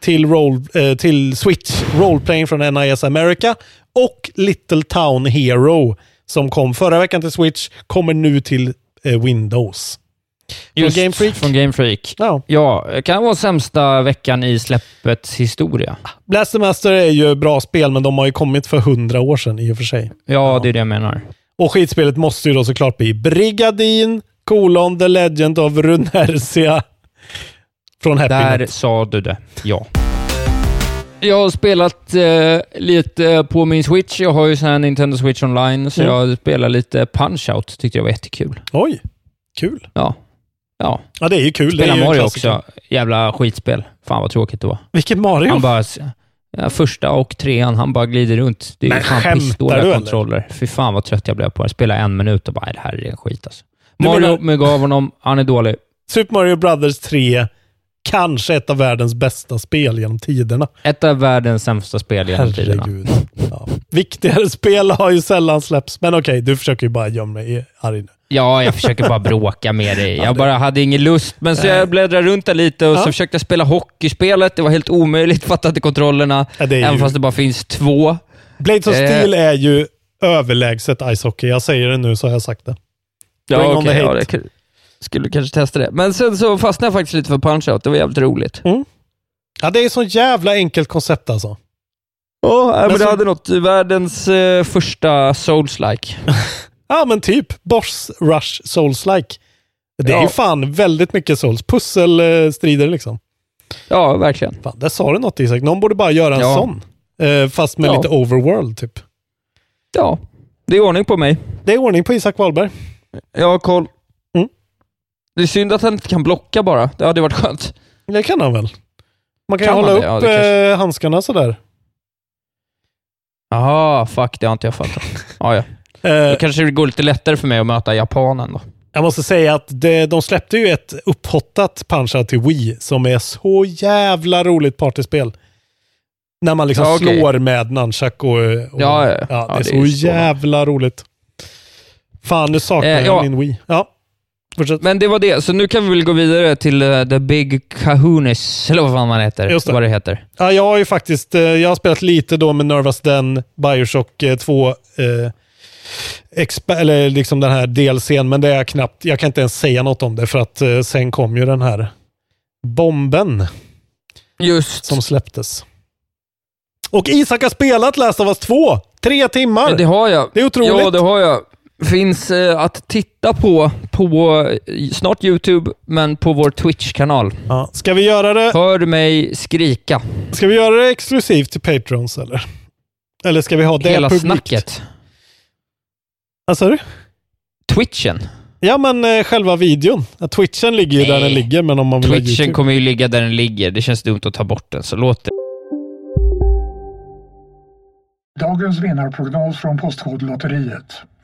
S5: till, roll, uh, till Switch, roleplaying från NIS America och Little Town Hero som kom förra veckan till Switch, kommer nu till Windows.
S6: Just,
S5: Game Freak.
S6: Från Game Freak.
S5: Ja.
S6: Ja, kan vara sämsta veckan i släppets historia.
S5: Blaster Master är ju bra spel, men de har ju kommit för hundra år sedan i och för sig.
S6: Ja, det är det jag menar.
S5: Och skitspelet måste ju då såklart bli Brigadin, kolon, The Legend of Runersia. Från Happy
S6: Där
S5: Net.
S6: sa du det. Ja. Jag har spelat eh, lite på min Switch. Jag har ju sån här Nintendo Switch online, så
S5: Mm.
S6: jag spelar lite Punch-Out. Tyckte jag var jättekul.
S5: Oj, kul.
S6: Ja. Ja.
S5: Ja, det är ju kul. det är
S6: Spela
S5: ju en
S6: Mario också. Jävla skitspel. Fan vad tråkigt det var.
S5: Vilket Mario?
S6: Han bara... Ja, första och trean, han bara glider runt. Det är
S5: Men
S6: fan pissdåliga
S5: eller?
S6: kontroller. Fy fan vad trött jag blev på det. Spela en minut och bara, "Nej, det här är skit alltså.
S5: Du
S6: Mario
S5: menar-
S6: med gav honom, han är dålig.
S5: Super Mario Brothers 3, kanske ett av världens bästa spel genom tiderna.
S6: Ett av världens sämsta spel genom tiderna.
S5: Herregud. Ja. Viktigare spel har ju sällan släppts, men okej, du försöker ju bara gömma dig arg nu.
S6: Ja, jag försöker bara bråka med dig. Jag bara hade ingen lust, men så jag bläddrade runt där lite och
S5: Ja.
S6: så försökte jag spela hockeyspelet. Det var helt omöjligt, fattade kontrollerna.
S5: Ja,
S6: Även
S5: ju-
S6: fast det bara finns två.
S5: Blades of
S6: Eh.
S5: Steel är ju överlägset Ice Hockey. Jag säger det nu så har jag sagt det. Bring
S6: Ja,
S5: on
S6: okej.
S5: the
S6: ja,
S5: hate.
S6: kan- skulle kanske testa det. Men sen så fastnade jag faktiskt lite för Punch-Out. Det var jävligt roligt.
S5: Ja, det är så jävla enkelt koncept alltså.
S6: Ja, men,
S5: Men
S6: det
S5: så-
S6: hade något världens eh, första Souls-like.
S5: Ja, men typ Boss Rush Souls-like. Det är
S6: Ja.
S5: ju fan väldigt mycket Souls. Pusselstrider liksom.
S6: Ja, verkligen.
S5: Fan, där sa du något Isak. Någon borde bara göra en
S6: Ja.
S5: sån. Eh, fast med
S6: Ja.
S5: lite overworld typ.
S6: Ja, det är ordning på mig.
S5: Det är ordning på Isak Wahlberg.
S6: Jag har koll. Det är synd att han inte kan blocka bara. Det hade varit skönt.
S5: Det kan han väl? Man kan,
S6: Kan
S5: ju hålla upp?
S6: Ja, kanske-
S5: eh, handskarna sådär.
S6: Jaha, fuck. Det har inte jag fattat. Ja, ja.
S5: Eh,
S6: Då kanske det går lite lättare för mig att möta japanen då.
S5: Jag måste säga att det, de släppte ju ett upphottat Punch-Out till Wii som är så jävla roligt partyspel. När man liksom
S6: Ja, okej.
S5: slår med nunchuck och... och
S6: Ja, ja, ja.
S5: det är
S6: det är
S5: så
S6: så.
S5: jävla roligt. Fan, nu saknar
S6: Eh,
S5: jag
S6: ja.
S5: min Wii. Ja, fortsätt.
S6: Men det var det, så nu kan vi väl gå vidare till eh, The Big Kahunis, eller vad fan man heter.
S5: Just det.
S6: Vad det heter.
S5: Ja, jag har ju faktiskt eh, jag har spelat lite då med Nervous Den, Bioshock 2, eh, exp- eller liksom den här DLCn, men det är knappt, jag kan inte ens säga något om det för att sen kom ju den här bomben
S6: Just.
S5: som släpptes. Och Isak har spelat Last of Us 2! Tre timmar!
S6: Ja, det har jag.
S5: Det är otroligt.
S6: Ja, det har jag. Finns eh, att titta på, på eh, snart YouTube, men på vår Twitch-kanal.
S5: Ja. Ska, vi göra det,
S6: Hör mig skrika.
S5: ska vi göra det exklusivt till Patrons eller? Eller ska vi ha det
S6: Hela
S5: publikt?
S6: snacket.
S5: Vad sa du?
S6: Twitchen.
S5: Ja, men eh, själva videon. Ja, Twitchen ligger ju där
S6: Nej.
S5: den ligger, men om man vill ha
S6: Twitchen
S5: YouTube.
S6: kommer ju ligga där den ligger. Det känns dumt att ta bort den, så låt det.
S7: Dagens vinnarprognos från Postkodlotteriet.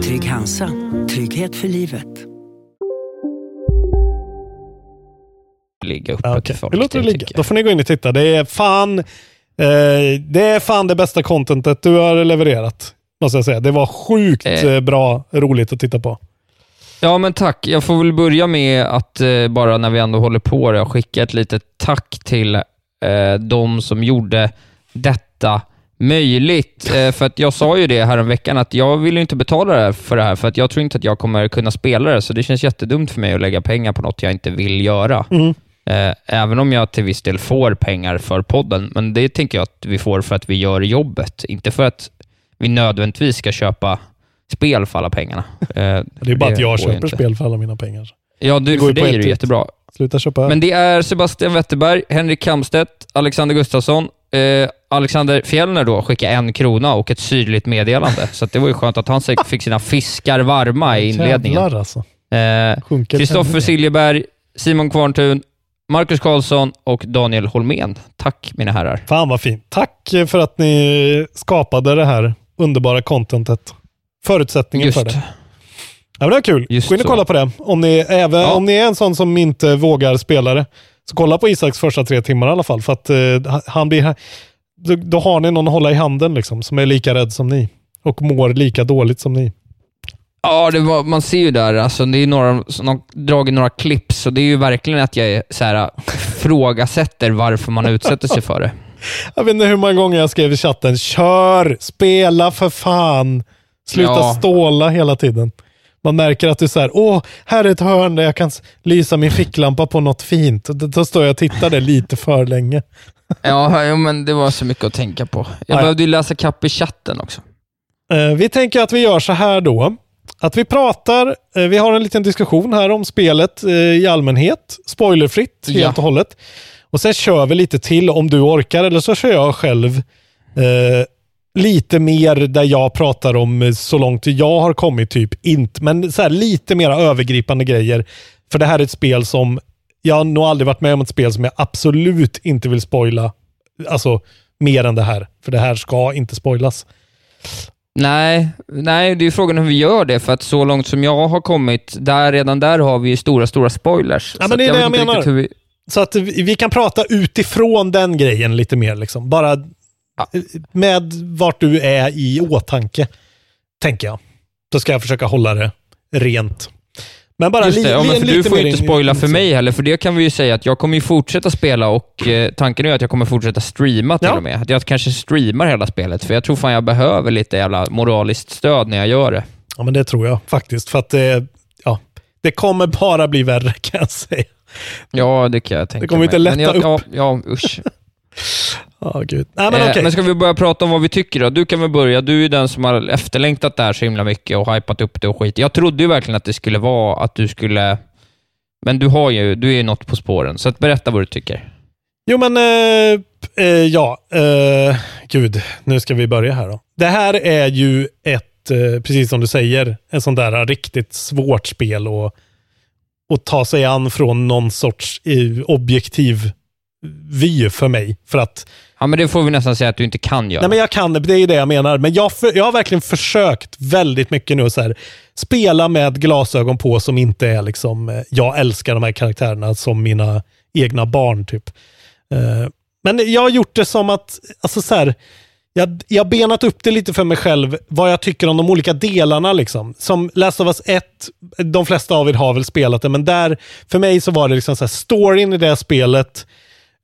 S8: Trygg Hansa. Trygghet för livet.
S6: Ligga uppe
S5: Ja,
S6: till folk.
S5: Vi låter det ligga. Då får ni gå in och titta. Det är fan, eh, det är fan det bästa contentet du har levererat. Måste jag säga. Det var sjukt
S6: Eh.
S5: eh, bra, roligt att titta på.
S6: Ja, men tack. Jag får väl börja med att eh, bara när vi ändå håller på det, skicka ett litet tack till eh, de som gjorde detta möjligt. Eh, för att jag sa ju det här en veckan att jag vill inte betala det för det här, för att jag tror inte att jag kommer kunna spela det, så det känns jättedumt för mig att lägga pengar på något jag inte vill göra.
S5: Mm.
S6: Eh, även om jag till viss del får pengar för podden, men det tänker jag att vi får för att vi gör jobbet, inte för att vi nödvändigtvis ska köpa spel för alla pengarna. Eh,
S5: Det är bara att jag köper
S6: inte.
S5: spel för alla mina pengar.
S6: Ja,
S5: Det
S6: du,
S5: går
S6: för dig är det jättebra.
S5: Sluta köpa.
S6: Men det är Sebastian Wetterberg, Henrik Kamstedt, Alexander Gustafsson, eh, Alexander Fjellner då skickar en krona och ett syrligt meddelande. Så det var ju skönt att han fick sina fiskar varma i inledningen.
S5: Jävlar alltså.
S6: Eh, Kristoffer. Siljeberg, Simon Kvarntun, Marcus Karlsson och Daniel Holmén. Tack mina herrar.
S5: Fan vad fint. Tack för att ni skapade det här underbara contentet. Förutsättningen
S6: Just.
S5: för det. Ja, men det var kul.
S6: Just
S5: Gå in och
S6: så.
S5: kolla på det. Om ni, även,
S6: Ja.
S5: om ni är en sån som inte vågar spela det, så kolla på Isaks första tre timmar i alla fall. För att eh, han blir, då, då har ni någon att hålla i handen liksom, som är lika rädd som ni. Och mår lika dåligt som ni.
S6: Ja, var, man ser ju där, alltså, det är några, som har dragit några clips och det är ju verkligen att jag är så här, frågasätter varför man utsätter sig för det.
S5: Jag vet inte hur många gånger jag skrev i chatten, kör, spela för fan. Sluta
S6: Ja.
S5: ståla hela tiden. Man märker att du säger, åh, här är ett hörn där jag kan lysa min ficklampa på något fint. Då, står jag och tittar där lite för länge.
S6: Ja, ja, men det var så mycket att tänka på. Jag
S5: Ja.
S6: behövde ju läsa kapp i chatten också.
S5: Eh, vi tänker att vi gör så här då. Att vi pratar, eh, vi har en liten diskussion här om spelet eh, i allmänhet. Spoilerfritt helt
S6: Ja.
S5: och hållet. Och sen kör vi lite till om du orkar, eller så kör jag själv lite mer där jag pratar om eh, så långt jag har kommit, typ inte, men så här, lite mer övergripande grejer. För det här är ett spel som, jag har nog aldrig varit med om ett spel som jag absolut inte vill spoila. Alltså mer än det här. För det här ska inte spoilas.
S6: Nej, nej, det är frågan hur vi gör det, för att så långt som jag har kommit, där, redan där har vi ju stora, stora spoilers.
S5: Ja, men det är det jag
S6: inte
S5: menar.
S6: vi,
S5: Så att vi, vi kan prata utifrån den grejen lite mer. Liksom. Bara med vart du är i åtanke, tänker jag. Då ska jag försöka hålla det rent. Men bara
S6: Just det, ja, men för du får ju inte
S5: in-
S6: spoila för mig heller, för det kan vi ju säga att jag kommer ju fortsätta spela och eh, tanken är att jag kommer fortsätta streama till
S5: Ja.
S6: och med. Att jag kanske streamar hela spelet, för jag tror fan jag behöver lite jävla moraliskt stöd när jag gör det.
S5: Ja, men det tror jag faktiskt. För att det, ja, det kommer bara bli värre kan jag säga.
S6: Ja, det kan jag tänka
S5: Det kommer
S6: mig.
S5: inte lätta
S6: men jag,
S5: upp.
S6: Ja, ja usch.
S5: Ja, gud. Nej, men
S6: Eh,
S5: okej.
S6: Men ska vi börja prata om vad vi tycker då? Du kan väl börja. Du är ju den som har efterlängtat det här så himla mycket och hypat upp det och skit. Jag trodde ju verkligen att det skulle vara att du skulle... Men du har ju, du är ju något på spåren, så att berätta vad du tycker.
S5: Jo, men eh, eh, ja. Eh, gud, nu ska vi börja här då. Det här är ju ett, eh, precis som du säger, en sån där riktigt svårt spel att, att ta sig an från någon sorts eh, objektiv vy för mig. För att
S6: Ja, men det får vi nästan säga att du inte kan göra.
S5: Nej, men jag kan det. Det är ju det jag menar. Men jag, för, jag har verkligen försökt väldigt mycket nu så här, spela med glasögon på som inte är liksom, eh, jag älskar de här karaktärerna som mina egna barn typ. Eh, Men jag har gjort det som att, alltså så här, jag, jag benat upp det lite för mig själv, vad jag tycker om de olika delarna. Liksom. Som Last of Us 1, de flesta av er har väl spelat det, men där, för mig så var det liksom så här, storyn i det spelet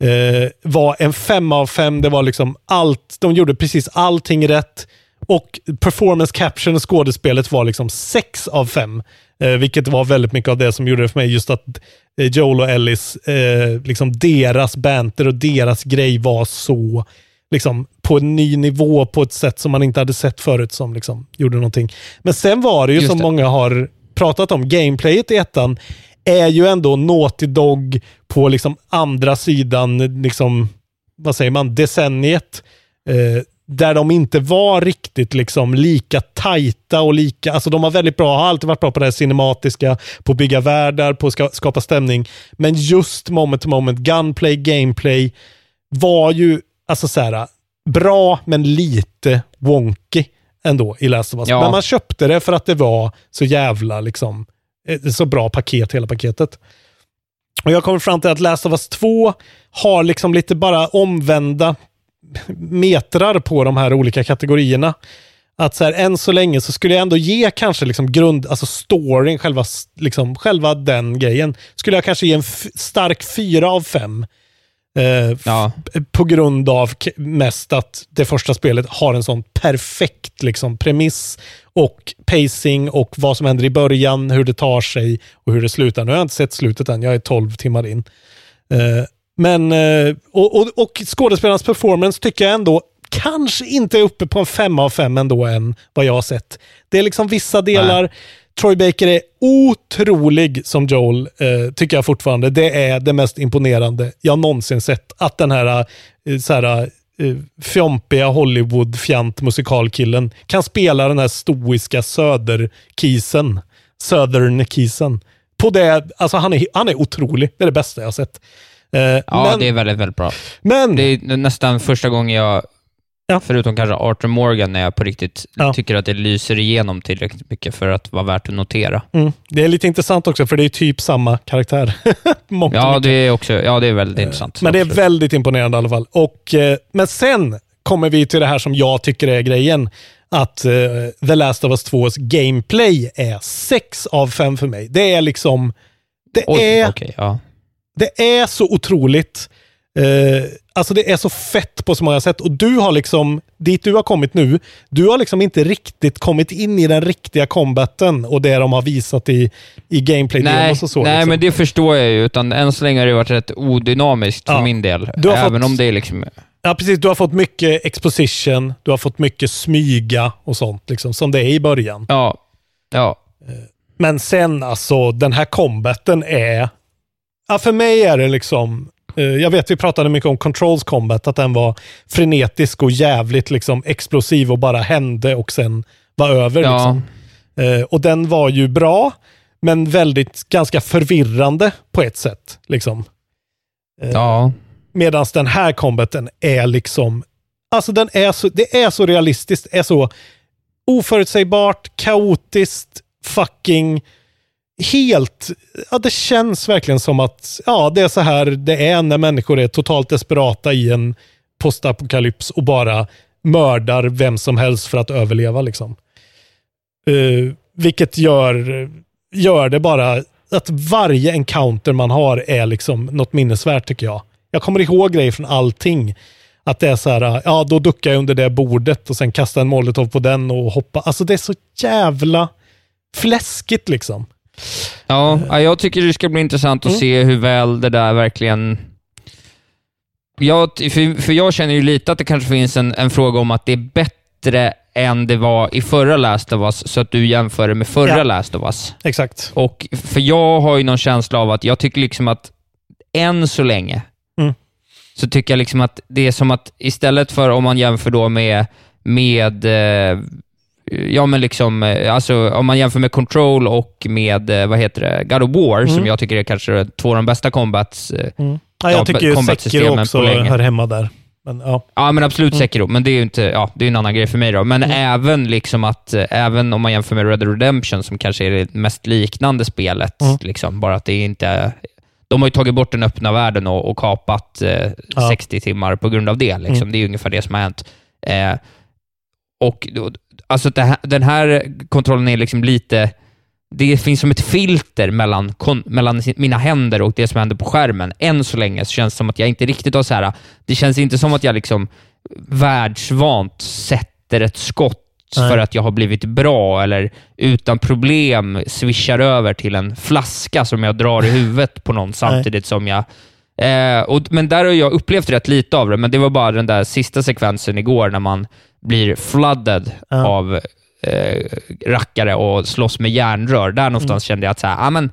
S5: eh, var en fem av fem. Det var liksom allt, de gjorde precis allting rätt. Och performance caption och skådespelet var liksom sex av fem. Eh, vilket var väldigt mycket av det som gjorde det för mig. Just att eh, Joel och Ellis, eh, liksom deras banter och deras grej var så liksom på en ny nivå på ett sätt som man inte hade sett förut som liksom gjorde någonting. Men sen var det ju
S6: Just
S5: som
S6: det.
S5: många har pratat om, gameplayet i ettan är ju ändå Naughty Dog på liksom andra sidan, liksom, vad säger man, decenniet. Eh, där de inte var riktigt liksom lika tajta och lika, alltså de var väldigt bra, har alltid varit bra på det här cinematiska, på att bygga världar, på att ska, skapa stämning. Men just moment to moment, gunplay, gameplay var ju alltså så här, bra men lite wonky. ändå i Last of Us.
S6: Ja.
S5: Men man köpte det för att det var så jävla liksom, ett så bra paket, hela paketet. Och jag kommer fram till att Last of Us 2 har liksom lite bara omvända metrar på de här olika kategorierna. Att så här, än så länge så skulle jag ändå ge kanske liksom grund, alltså storyn, själva, liksom, själva den grejen. Skulle jag kanske ge en stark fyra av fem. Eh,
S6: Ja.
S5: På grund av mest att det första spelet har en sån perfekt liksom, premiss och pacing och vad som händer i början, hur det tar sig och hur det slutar. Nu har jag inte sett slutet än, jag är 12 timmar in. Eh, men, eh, och, och, och skådespelarnas performance tycker jag ändå kanske inte är uppe på en fem av fem ändå än vad jag har sett. Det är liksom vissa delar. Troy Baker är otrolig som Joel, eh, tycker jag fortfarande. Det är det mest imponerande jag någonsin sett. Att den här, eh, så här eh, fjompiga Hollywood-fjant musikalkillen kan spela den här stoiska söderkisen. Southern-kisen. På det, alltså han är, han är otrolig. Det är det bästa jag har sett. Eh,
S6: Ja,
S5: men,
S6: det är väldigt, väldigt bra.
S5: men
S6: Det är nästan första gången jag,
S5: Ja.
S6: förutom kanske Arthur Morgan, när jag på riktigt
S5: Ja.
S6: tycker att det lyser igenom tillräckligt mycket för att vara värt att notera.
S5: Mm. Det är lite intressant också, för det är typ samma karaktär.
S6: Ja, det är också ja, det är väldigt intressant.
S5: Men det är
S6: absolut.
S5: väldigt imponerande i alla fall. Och, eh, men sen kommer vi till det här som jag tycker är grejen. Att eh, The Last of Us 2s gameplay är 6 av 5 för mig. Det är liksom... Det,
S6: Oj,
S5: är,
S6: okej, ja.
S5: det är så otroligt. Eh, alltså det är så fett på så många sätt. Och du har liksom, dit du har kommit nu, du har liksom inte riktigt kommit in i den riktiga combaten och det de har visat i, i gameplay
S6: Nej,
S5: och så.
S6: nej
S5: liksom.
S6: men det förstår jag ju, utan än så länge har det varit rätt odynamiskt
S5: Ja.
S6: för min del.
S5: Du har
S6: Även
S5: fått-
S6: om det är liksom...
S5: Ja, precis. Du har fått mycket exposition, du har fått mycket smyga och sånt, liksom, som det är i början.
S6: Ja. Ja.
S5: Men sen alltså, den här combaten är... Ja, för mig är det liksom... eh, Jag vet vi pratade mycket om Controls combat, att den var frenetisk och jävligt liksom explosiv och bara hände och sen var över.
S6: Ja.
S5: Liksom. Eh, och den var ju bra, men väldigt ganska förvirrande på ett sätt. Liksom. Eh,
S6: Ja.
S5: Medan den här combaten är liksom, alltså den är så, det är så realistiskt, är så oförutsägbart, kaotiskt, fucking helt, ja det känns verkligen som att, ja det är så här det är när människor är totalt desperata i en postapokalyps och bara mördar vem som helst för att överleva liksom. Uh, vilket gör, gör det bara att varje encounter man har är liksom något minnesvärt tycker jag. Jag kommer ihåg grejer från allting. Att det är så här, ja då duckar jag under det bordet och sen kastar en molotov på den och hoppa. Alltså det är så jävla fläskigt liksom.
S6: Ja, ja, jag tycker det ska bli intressant att
S5: Mm.
S6: se hur väl det där verkligen... Jag, för, för jag känner ju lite att det kanske finns en, en fråga om att det är bättre än det var i förra Last of Us, så att du jämför det med förra
S5: Ja.
S6: Last of Us.
S5: Exakt.
S6: Och För jag har ju någon känsla av att jag tycker liksom att än så länge,
S5: Mm.
S6: så tycker jag liksom att det är som att istället för om man jämför då med, med eh, ja men liksom, eh, alltså om man jämför med Control och med, eh, vad heter det, God of War,
S5: Mm.
S6: som jag tycker är kanske två av de bästa combats. eh,
S5: Mm. Ja, jag
S6: Ja,
S5: tycker ju Sekiro
S6: på
S5: också hör hemma där. Men, ja.
S6: Ja, men absolut
S5: Mm.
S6: Sekiro, men det är ju inte, ja, det är en annan grej för mig då. Men även liksom att, även om man jämför med Red Dead Redemption, som kanske är det mest liknande spelet,
S5: Mm.
S6: liksom, bara att det är inte... De har ju tagit bort den öppna världen och, och kapat eh,
S5: Ja.
S6: 60 timmar på grund av det. Liksom.
S5: Mm.
S6: Det är ungefär det som har hänt. Eh, och alltså här, den här kontrollen är liksom lite... Det finns som ett filter mellan, kon, mellan mina händer och det som händer på skärmen. Än så länge så känns det som att jag inte riktigt har så här. Det känns inte som att jag liksom världsvant sätter ett skott
S5: Nej.
S6: för att jag har blivit bra eller utan problem swishar över till en flaska som jag drar i huvudet på någon samtidigt som jag... Eh, och, men där har jag upplevt rätt lite av det, men det var bara den där sista sekvensen igår när man blir flooded
S5: Ja.
S6: av eh, rackare och slåss med järnrör. Där någonstans kände jag att så här, ah, men,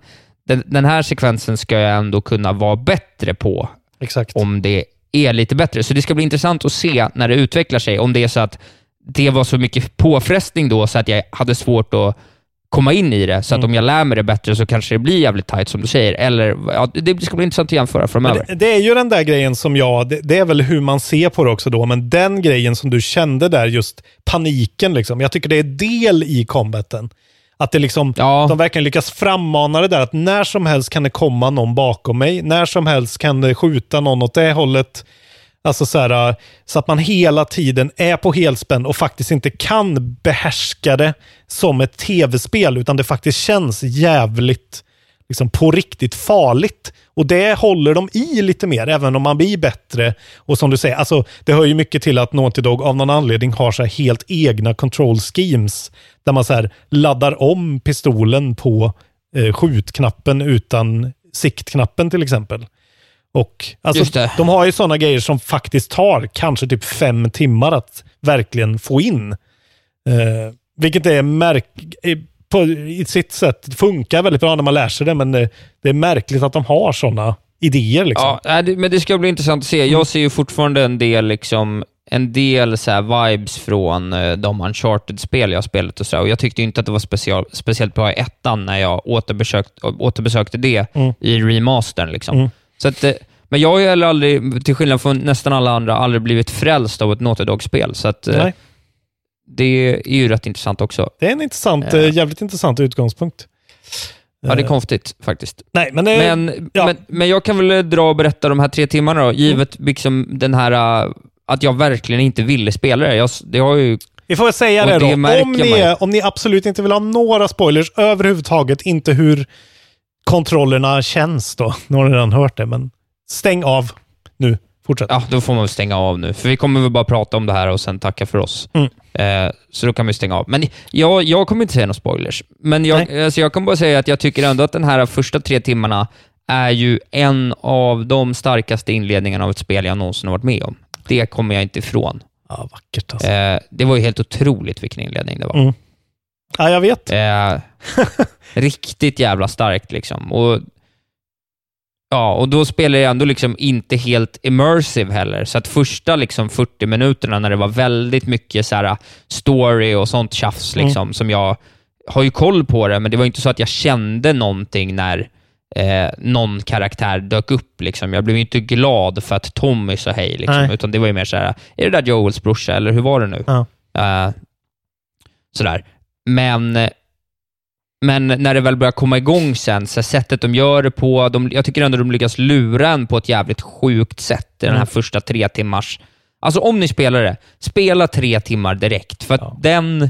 S6: den, den här sekvensen ska jag ändå kunna vara bättre på
S5: Exakt.
S6: om det är lite bättre. Så det ska bli intressant att se när det utvecklar sig, om det är så att det var så mycket påfrestning då så att jag hade svårt att komma in i det, så att
S5: Mm.
S6: om jag lär mig det bättre så kanske det blir jävligt tight som du säger. Eller, ja, det ska bli intressant att jämföra framöver.
S5: Det, det är ju den där grejen som jag, det, det är väl hur man ser på det också då, men den grejen som du kände där, just paniken liksom. Jag tycker det är del i combaten. Att det liksom, de verkligen lyckas frammana det där att när som helst kan det komma någon bakom mig, när som helst kan det skjuta någon åt det hållet. Alltså så, här, äh, så att man hela tiden är på helspänn och faktiskt inte kan behärska det som ett tv-spel, utan det faktiskt känns jävligt liksom på riktigt farligt. Och det håller de i lite mer, även om man blir bättre. Och som du säger, alltså, det hör ju mycket till att Naughty Dog av någon anledning har så här helt egna control schemes. Där man så här laddar om pistolen på eh, skjutknappen utan siktknappen till exempel. Och alltså,
S6: Just det.
S5: De har ju sådana grejer som faktiskt tar kanske typ fem timmar att verkligen få in. Eh, vilket är märk på, i sitt sätt funkar väldigt bra när man lär sig det, men det, det är märkligt att de har sådana idéer. Liksom.
S6: Ja, men det ska bli intressant att se. Jag ser ju fortfarande en del, liksom, en del så vibes från eh, de Uncharted-spel jag har spelat och så och Jag tyckte inte att det var special, speciellt bra i ettan när jag återbesökt, återbesökte det
S5: Mm.
S6: i remastern. Liksom.
S5: Mm.
S6: Så att, eh, men jag har ju heller aldrig, till skillnad från nästan alla andra, aldrig blivit frälst av ett Naughty Dog-spel. Så att, eh,
S5: Nej.
S6: det är ju rätt intressant också.
S5: Det är en intressant,
S6: Ja.
S5: eh, jävligt intressant utgångspunkt.
S6: Ja, det är konstigt faktiskt.
S5: Nej, men, det,
S6: Men, men, men jag kan väl dra och berätta de här tre timmarna då, givet liksom den här, att jag verkligen inte ville spela det. Jag, det har ju...
S5: Vi får väl säga det då.
S6: det märker
S5: om, ni om ni absolut inte vill ha några spoilers överhuvudtaget, inte hur kontrollerna känns då. Nu har ni redan hört det, men stäng av nu. Fortsätt.
S6: Ja, då får man väl stänga av nu, för vi kommer väl bara prata om det här och sen tacka för oss.
S5: Mm.
S6: Eh, så då kan vi stänga av. Men jag, jag kommer inte säga några spoilers, men jag, alltså jag kan bara säga att jag tycker ändå att den här första tre timmarna är ju en av de starkaste inledningarna av ett spel jag någonsin har varit med om. Det kommer jag inte ifrån.
S5: Ja, vackert alltså.
S6: Eh, det var ju helt otroligt vilken inledning det var.
S5: Mm. Ja, jag vet.
S6: Eh, riktigt jävla starkt liksom. Och, ja, och då spelar jag ändå liksom inte helt immersive heller. Så att första liksom 40 minuterna när det var väldigt mycket så här story och sånt tjafs,
S5: Mm.
S6: liksom, som jag har ju koll på det, men det var inte så att jag kände någonting när eh, någon karaktär dök upp. Liksom. Jag blev inte glad för att Tommy sa hej, liksom,
S5: Nej.
S6: utan det var ju mer så här, är det där Joels brorsa, eller hur var det nu?
S5: Ja.
S6: Eh, sådär. Men, men när det väl börjar komma igång sen, så sättet de gör det på, de, jag tycker ändå de lyckas lura en på ett jävligt sjukt sätt i den här
S5: Mm.
S6: första tre timmars... Alltså om ni spelar det, spela tre timmar direkt, för att den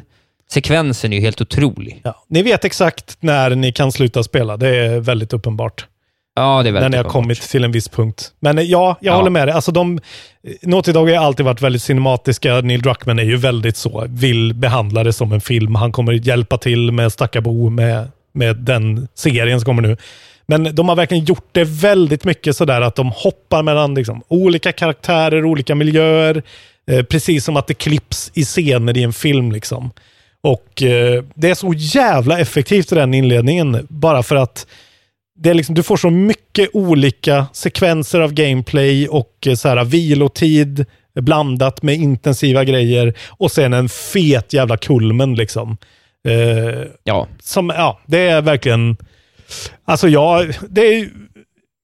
S6: sekvensen är ju helt otrolig.
S5: Ja. Ni vet exakt när ni kan sluta spela. Det är väldigt uppenbart.
S6: Ja, det är
S5: när
S6: väldigt
S5: ni har kommit till en viss punkt. Men eh, ja, jag
S6: Ja.
S5: håller med dig. Alltså de, Naughty Dog har alltid varit väldigt cinematiska. Neil Druckmann är ju väldigt så, vill behandla det som en film. Han kommer hjälpa till med Stackabo, med, med den serien som kommer nu. Men de har verkligen gjort det väldigt mycket sådär att de hoppar mellan liksom, olika karaktärer, olika miljöer. Eh, precis som att det klipps i scener i en film. liksom. Och eh, det är så jävla effektivt i den inledningen. Bara för att det är liksom, du får så mycket olika sekvenser av gameplay och eh, så här, vilotid blandat med intensiva grejer och sen en fet jävla kulmen. Liksom. Eh,
S6: ja.
S5: Som, ja, det är verkligen... Alltså ja, det är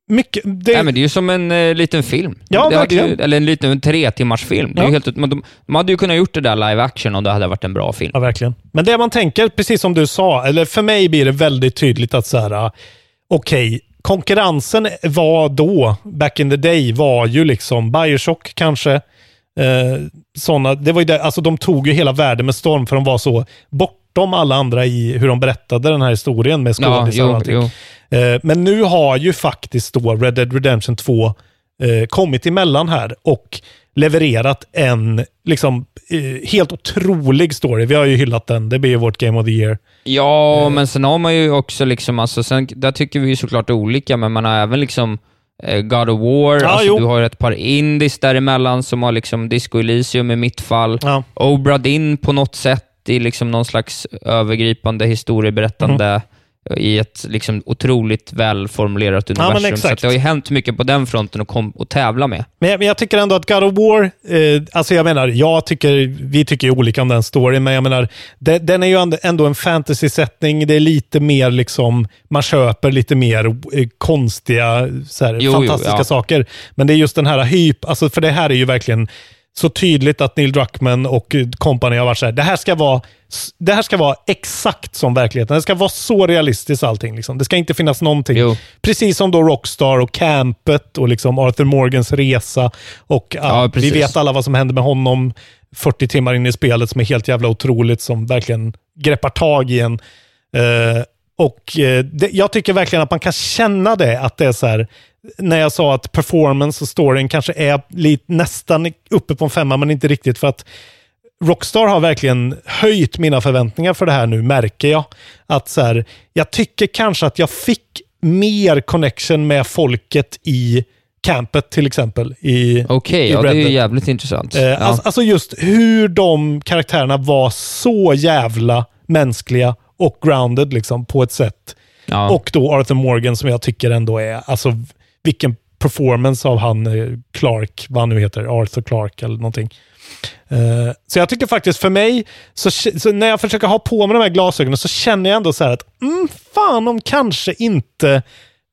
S5: mycket... Det,
S6: Nej, men det är ju som en eh, liten film.
S5: Ja,
S6: det hade ju,
S5: verkligen.
S6: eller en liten tre timmars film. Det är
S5: Ja.
S6: ju helt, de, de hade ju kunnat gjort det där live action om det hade varit en bra film.
S5: Ja, verkligen. Men det man tänker, precis som du sa, eller för mig blir det väldigt tydligt att så här, okej, konkurrensen var då, back in the day, var ju liksom Bioshock kanske. Eh, såna, det var ju det, alltså de tog ju hela världen med storm för de var så bortom alla andra i hur de berättade den här historien med
S6: Ja,
S5: skådisar och
S6: jo,
S5: allting.
S6: jo.
S5: Eh, men nu har ju faktiskt då Red Dead Redemption 2 eh, kommit emellan här och levererat en liksom eh, helt otrolig story. Vi har ju hyllat den. Det blir ju vårt Game of the Year.
S6: Ja,
S5: Eh.
S6: men sen har man ju också liksom, alltså, sen, där tycker vi ju såklart olika, men man har även liksom eh, God of War,
S5: Ja,
S6: alltså, du har ett par indies däremellan som har liksom Disco Elysium i mitt fall.
S5: Ja.
S6: Obra Dinn på något sätt i liksom någon slags övergripande historieberättande i ett liksom otroligt välformulerat universum. så
S5: exakt.
S6: att det har ju hänt mycket på den fronten att, kom, att tävla med.
S5: Men jag, men jag tycker ändå att God of War, eh, alltså jag menar, jag tycker, vi tycker ju olika om den storyn, men jag menar, det, den är ju ändå- en fantasy-sättning. Det är lite mer liksom, man köper lite mer eh, konstiga, så här,
S6: Jo, jo,
S5: fantastiska
S6: ja.
S5: saker. Men det är just den här hyp, alltså för det här är ju verkligen så tydligt att Neil Druckmann och eh, company har varit så här, det här ska vara det här ska vara exakt som verkligheten. Det ska vara så realistiskt allting. Liksom. Det ska inte finnas någonting. Precis som då Rockstar och Campet och liksom Arthur Morgans resa. Och ja, vi vet alla vad som händer med honom 40 timmar in i spelet som är helt jävla otroligt, som verkligen greppar tag i en. Eh, och eh, det, Jag tycker verkligen att man kan känna det, att det är så här, när jag sa att performance och storyn kanske är lite, nästan uppe på en femma, men inte riktigt för att Rockstar har verkligen höjt mina förväntningar för det här nu, märker jag. Att så här, jag tycker kanske att jag fick mer connection med folket i campet till exempel.
S6: Okej,
S5: i
S6: ja, det är ju jävligt intressant.
S5: Eh,
S6: Ja.
S5: alltså, alltså just hur de karaktärerna var så jävla mänskliga och grounded liksom på ett sätt.
S6: Ja.
S5: Och då Arthur Morgan som jag tycker ändå är, alltså vilken performance av han eh, Clark, vad han nu heter, Arthur Clark eller någonting. Eh, så jag tycker faktiskt för mig, så, så när jag försöker ha på mig de här glasögonen så känner jag ändå så här att, mm, fan om kanske inte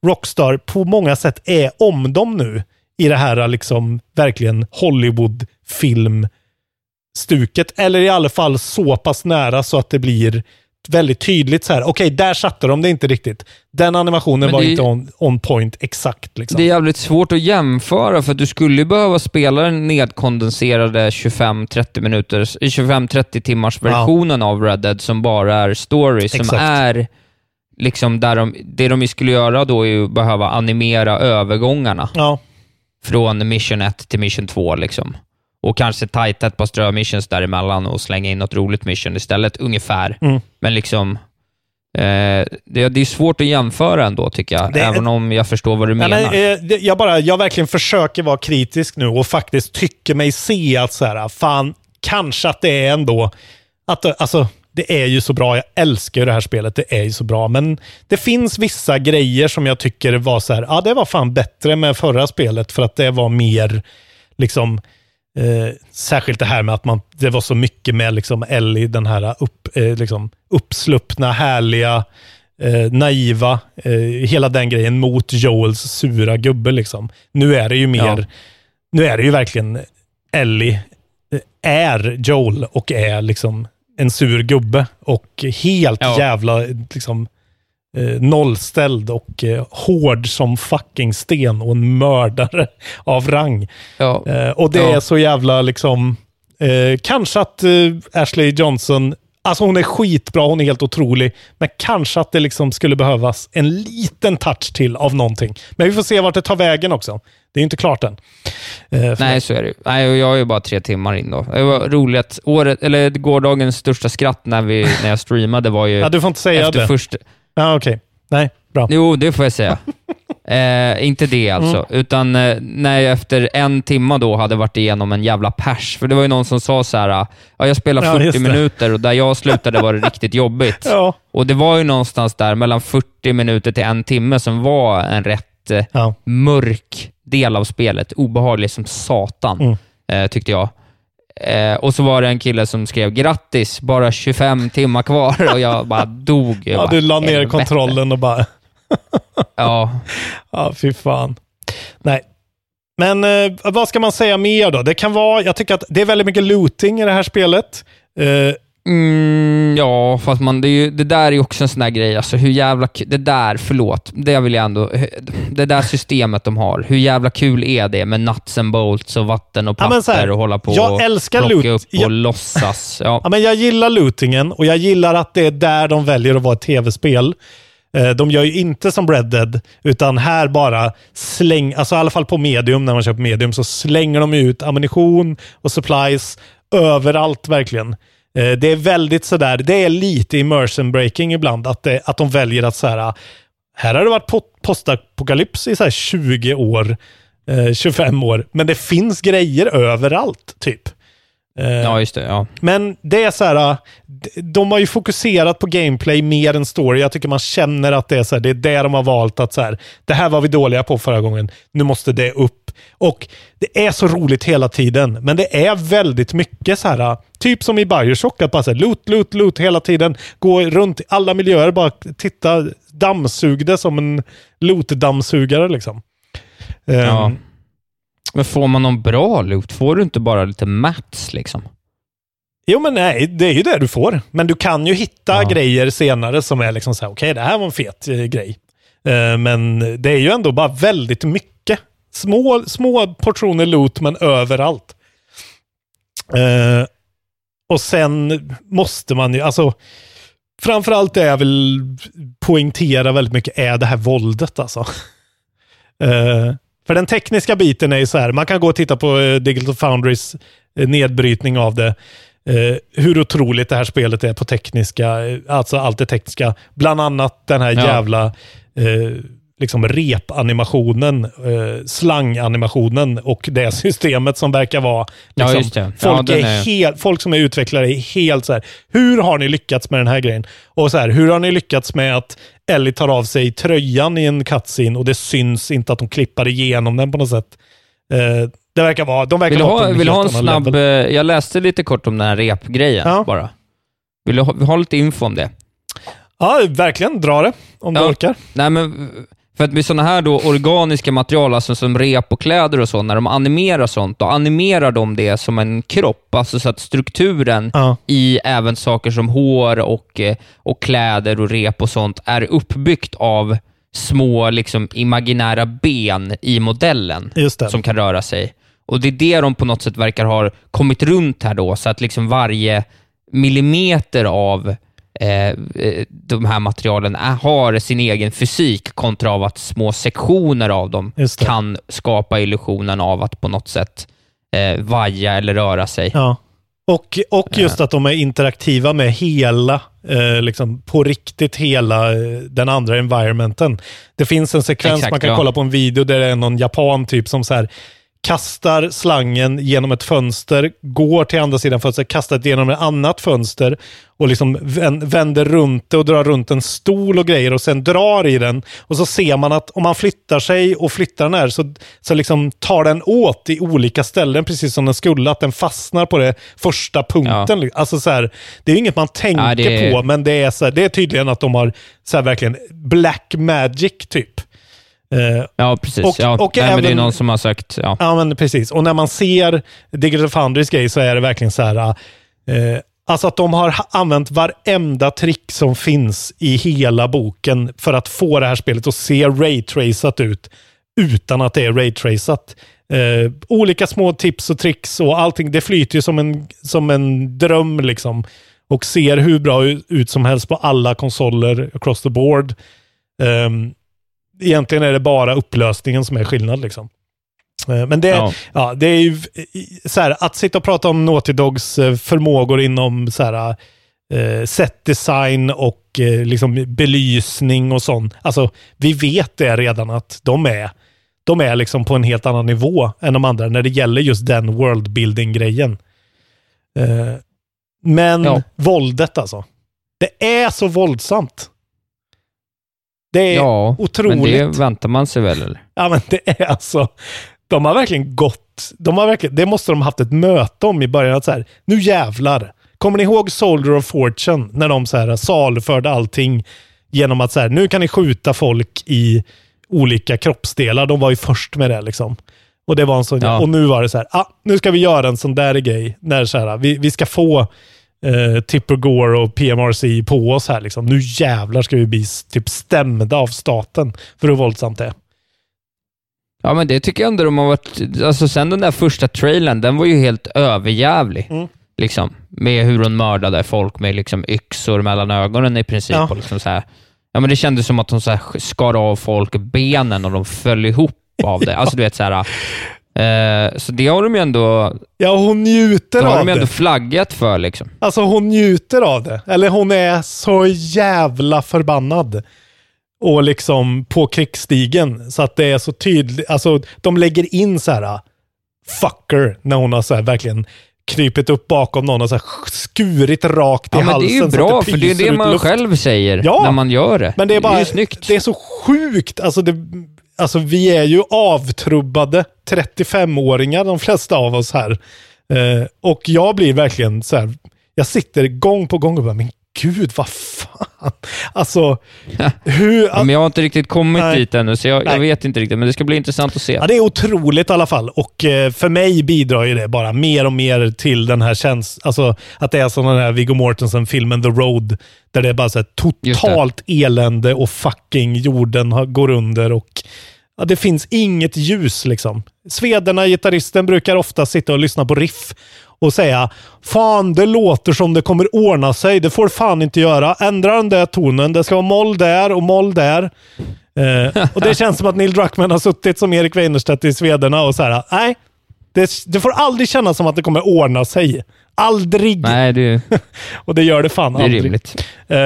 S5: Rockstar på många sätt är om dem nu i det här liksom verkligen Hollywood-film-stuket. Eller i alla fall så pass nära så att det blir väldigt tydligt så här. Okej, där satte de det inte riktigt. Den animationen
S6: Men
S5: var
S6: är-
S5: inte on, on point exakt. Liksom.
S6: Det är jävligt svårt att jämföra för att du skulle behöva spela den nedkondenserade 25-30 minuters, 25-30 timmars versionen av Red Dead som bara är story, som
S5: Exakt.
S6: är liksom där de, det de skulle göra då är ju behöva animera övergångarna
S5: Ja.
S6: från mission 1 till mission 2 liksom. Och kanske tajta ett par strö-missions däremellan och slänga in något roligt mission istället, ungefär.
S5: Mm.
S6: Men liksom, eh, det, det är svårt att jämföra ändå, tycker jag.
S5: Det
S6: även om jag förstår vad du
S5: Ja,
S6: menar.
S5: nej, eh, jag, bara, jag verkligen försöker vara kritisk nu och faktiskt tycker mig se att så här, fan, kanske att det är ändå, att alltså, det är ju så bra. Jag älskar ju det här spelet. Det är ju så bra. Men det finns vissa grejer som jag tycker var så här, ja det var fan bättre med förra spelet för att det var mer, liksom, Eh, särskilt det här med att man, det var så mycket med liksom Ellie, den här upp, eh, liksom uppsluppna, härliga, eh, naiva, eh, hela den grejen mot Joels sura gubbe. Liksom. Nu är det ju mer,
S6: Ja.
S5: nu är det ju verkligen Ellie eh, är Joel och är liksom en sur gubbe och helt
S6: Ja.
S5: jävla liksom, eh, nollställd och eh, hård som fucking sten och en mördare av rang.
S6: Ja.
S5: Eh, och det
S6: Ja.
S5: är så jävla liksom, eh, kanske att eh, Ashley Johnson, alltså hon är skitbra, hon är helt otrolig, men kanske att det liksom skulle behövas en liten touch till av någonting. Men vi får se vart det tar vägen också. Det är ju inte klart än. Eh,
S6: Nej, så är det. Nej, jag är ju bara tre timmar in då. Det var roligt. Året, eller gårdagens största skratt när, vi, när jag streamade var ju...
S5: Ja, du får inte säga
S6: efter
S5: det.
S6: Först,
S5: Ja, okej. Nej, bra.
S6: jo, det får jag säga. eh, inte det alltså,
S5: Mm.
S6: utan eh, när jag efter en timma då hade varit igenom en jävla pers. För det var ju någon som sa så här, ja, jag spelar
S5: Ja,
S6: 40
S5: just det.
S6: minuter och där jag slutade var det riktigt jobbigt.
S5: Ja.
S6: Och det var ju någonstans där mellan 40 minuter till en timme som var en rätt eh,
S5: Ja.
S6: mörk del av spelet. Obehaglig som satan,
S5: Mm.
S6: eh, tyckte jag. Eh, och så var det en kille som skrev grattis, bara 25 timmar kvar och jag bara dog. Jag
S5: Ja,
S6: bara,
S5: du la ner kontrollen och bara...
S6: Ja,
S5: Ja, fy fan. Nej. Men eh, vad ska man säga mer då? Det kan vara, jag tycker att det är väldigt mycket looting i det här spelet. Eh,
S6: mm, ja fast man, det, är ju, det där är ju också en sån där grej. Alltså hur jävla Det där, förlåt, det vill jag ändå... Det där systemet de har, hur jävla kul är det med nuts and bolts och vatten och
S5: Ja,
S6: papper
S5: så här,
S6: och hålla på
S5: jag
S6: och
S5: älskar
S6: plocka
S5: loot.
S6: upp och
S5: Jag-
S6: låtsas. Ja.
S5: Ja, men jag gillar lootingen och jag gillar att det är där de väljer att vara ett tv-spel. Eh, De gör ju inte som Red Dead, utan här bara släng, alltså i alla fall på medium, när man köper medium, så slänger de ut ammunition och supplies överallt verkligen. Eh, det är väldigt sådär, det är lite immersion breaking ibland, att, det, att de väljer att så här, här har det varit postapokalyps i så här 20 år, eh, 25 år, men det finns grejer överallt, typ. Eh,
S6: Ja, just det. Ja.
S5: Men det är så här, d- de har ju fokuserat på gameplay mer än story. Jag tycker man känner att det är så här, det är det de har valt att så här, det här var vi dåliga på förra gången, nu måste det upp. Och det är så roligt hela tiden, men det är väldigt mycket så här, typ som i Bioshock, att bara så här, loot, loot, loot hela tiden. Gå runt i alla miljöer, bara titta, dammsug det som en loot-dammsugare liksom.
S6: ja.
S5: Ehm,
S6: Men får man någon bra loot? Får du inte bara lite mats liksom?
S5: Jo, men nej, det är ju det du får. Men du kan ju hitta grejer senare som är liksom så här, okej, det här var en fet eh, grej. Eh, men det är ju ändå bara väldigt mycket. Små, små portioner loot, men överallt. Eh, och sen måste man ju, alltså, framförallt det jag vill poängtera väldigt mycket är det här våldet alltså. För den tekniska biten är ju så här, man kan gå och titta på eh, Digital Foundries eh, nedbrytning av det. Eh, hur otroligt det här spelet är på tekniska, alltså allt det tekniska. Bland annat den här
S6: Ja.
S5: jävla eh, liksom repanimationen, eh, slanganimationen och det systemet som verkar vara...
S6: Ja,
S5: Liksom.
S6: Ja,
S5: Folk,
S6: den
S5: är
S6: är-
S5: helt, folk som är utvecklare är helt så här, hur har ni lyckats med den här grejen? Och så här, hur har ni lyckats med att Ellie tar av sig tröjan i en cutscene och det syns inte att de klippar igenom den på något sätt. Eh, det verkar vara, de verkar
S6: Vill du
S5: vara
S6: ha, vill du ha en snabb...
S5: level.
S6: eh, Jag läste lite kort om den här repgrejen bara. Vill du ha, ha lite info om det?
S5: Ja, verkligen. Dra det om du
S6: Ja.
S5: orkar.
S6: Nej, men för att med sådana här då organiska material, alltså som rep och kläder och så, när de animerar sånt, då animerar de det som en kropp, alltså så att strukturen i även saker som hår och, eh, och kläder och rep och sånt är uppbyggt av små liksom, imaginära ben i modellen som kan röra sig. Och det är det de på något sätt verkar ha kommit runt här då, så att liksom varje millimeter av eh, eh, de här materialen har sin egen fysik kontra av att små sektioner av dem kan skapa illusionen av att på något sätt eh, vaja eller röra sig.
S5: Ja. Och, och just att de är interaktiva med hela, eh, liksom på riktigt hela eh, den andra environmenten. Det finns en sekvens
S6: Exakt,
S5: man kan
S6: ja.
S5: kolla på en video där det är någon japan typ som så här kastar slangen genom ett fönster, går till andra sidan fönstret, kastar det genom ett annat fönster och liksom vän- vänder runt det och drar runt en stol och grejer och sen drar i den. Och så ser man att om man flyttar sig och flyttar den här så, så liksom tar den åt i olika ställen precis som den skulle, att den fastnar på det första punkten. Alltså så här, det är inget man tänker
S6: Ja, är-
S5: på, men det är, så här, det är tydligen att de har så här verkligen black magic typ. Eh,
S6: Ja, precis.
S5: Och-
S6: ja.
S5: och
S6: Nej, men det är
S5: även-
S6: någon som har sagt... Ja.
S5: Ja, men precis. Och när man ser Digital Foundries grej så är det verkligen så här, eh, alltså att de har ha- använt varenda trick som finns i hela boken för att få det här spelet att se raytracat ut utan att det är raytracat. Eh, olika små tips och tricks och allting, det flyter ju som en, som en dröm liksom. Och ser hur bra ut som helst på alla konsoler across the board. Um, egentligen är det bara upplösningen som är skillnad liksom. Eh, Men det,
S6: Ja.
S5: ja. det är ju i- så här, att sitta och prata om Naughty Dogs eh, förmågor inom så här, eh, set design och eh, liksom belysning och sånt. Alltså, vi vet det redan att de är, de är liksom på en helt annan nivå än de andra när det gäller just den worldbuilding-grejen. Eh, men
S6: Ja.
S5: våldet alltså. Det är så våldsamt. Det är
S6: ja,
S5: otroligt.
S6: men det väntar man sig väl? Eller?
S5: Ja, men det är alltså... De har verkligen gått... De har verkligen, det måste de haft ett möte om i början. Att så här, nu jävlar. Kommer ni ihåg Soldier of Fortune? När de så här saluförde allting genom att så här, nu kan ni skjuta folk i olika kroppsdelar. De var ju först med det liksom. Och det var en sån,
S6: Ja.
S5: och nu var det så här, ah, nu ska vi göra en sån där grej. När så här, vi, vi ska få eh, Tipper Gore och PMRC på oss här liksom. Nu jävlar ska vi bli typ stämda av staten för hur våldsamt det är.
S6: Ja, men det tycker jag ändå de har varit... Alltså sen den där första trailern, den var ju helt överjävlig.
S5: Mm.
S6: Liksom, med hur hon mördade folk med liksom yxor mellan ögonen i princip.
S5: Ja.
S6: Och liksom så här. Ja, men det kändes som att hon så skar av folk benen och de föll ihop av det. Alltså du vet så här... Eh, så det har de ju ändå,
S5: Ja, hon njuter
S6: det har
S5: av
S6: de ju
S5: det.
S6: ändå flaggat för. Liksom.
S5: Alltså hon njuter av det. Eller hon är så jävla förbannad. Och liksom på krigsstigen. Så att det är så tydligt. Alltså de lägger in så här fucker när hon har så här verkligen krypit upp bakom någon och så skurit rakt i
S6: Ja, men
S5: halsen.
S6: det är ju bra, för det är det man själv säger
S5: Ja,
S6: när man gör det.
S5: Men det är bara,
S6: ju snyggt.
S5: det är så sjukt. Alltså, det, alltså vi är ju avtrubbade 35-åringar, de flesta av oss här. Eh, och jag blir verkligen så här, jag sitter gång på gång och bara, men gud, vad fan. Alltså, hur...
S6: Men jag har inte riktigt kommit
S5: Nej.
S6: dit ännu, så jag, jag vet inte riktigt. Men det ska bli intressant att se.
S5: Ja, det är otroligt i alla fall. Och eh, för mig bidrar ju det bara mer och mer till den här känslan. Alltså att det är som den här Viggo Mortensen-filmen The Road. Där det är bara så totalt elände och fucking jorden går under och ja, det finns inget ljus liksom. Svederna, gitarristen, brukar ofta sitta och lyssna på riff och säga Fan, det låter som det kommer ordna sig. Det får det fan inte göra. Ändra den där tonen. Det ska vara moll där och moll där. Eh, och det känns som att Neil Druckmann har suttit som Erik Weinerstedt i Svederna och så här, nej, det, det får aldrig kännas som att det kommer ordna sig. Aldrig!
S6: Nej, det,
S5: och det gör det fan
S6: det är
S5: aldrig.
S6: rimligt.
S5: Eh,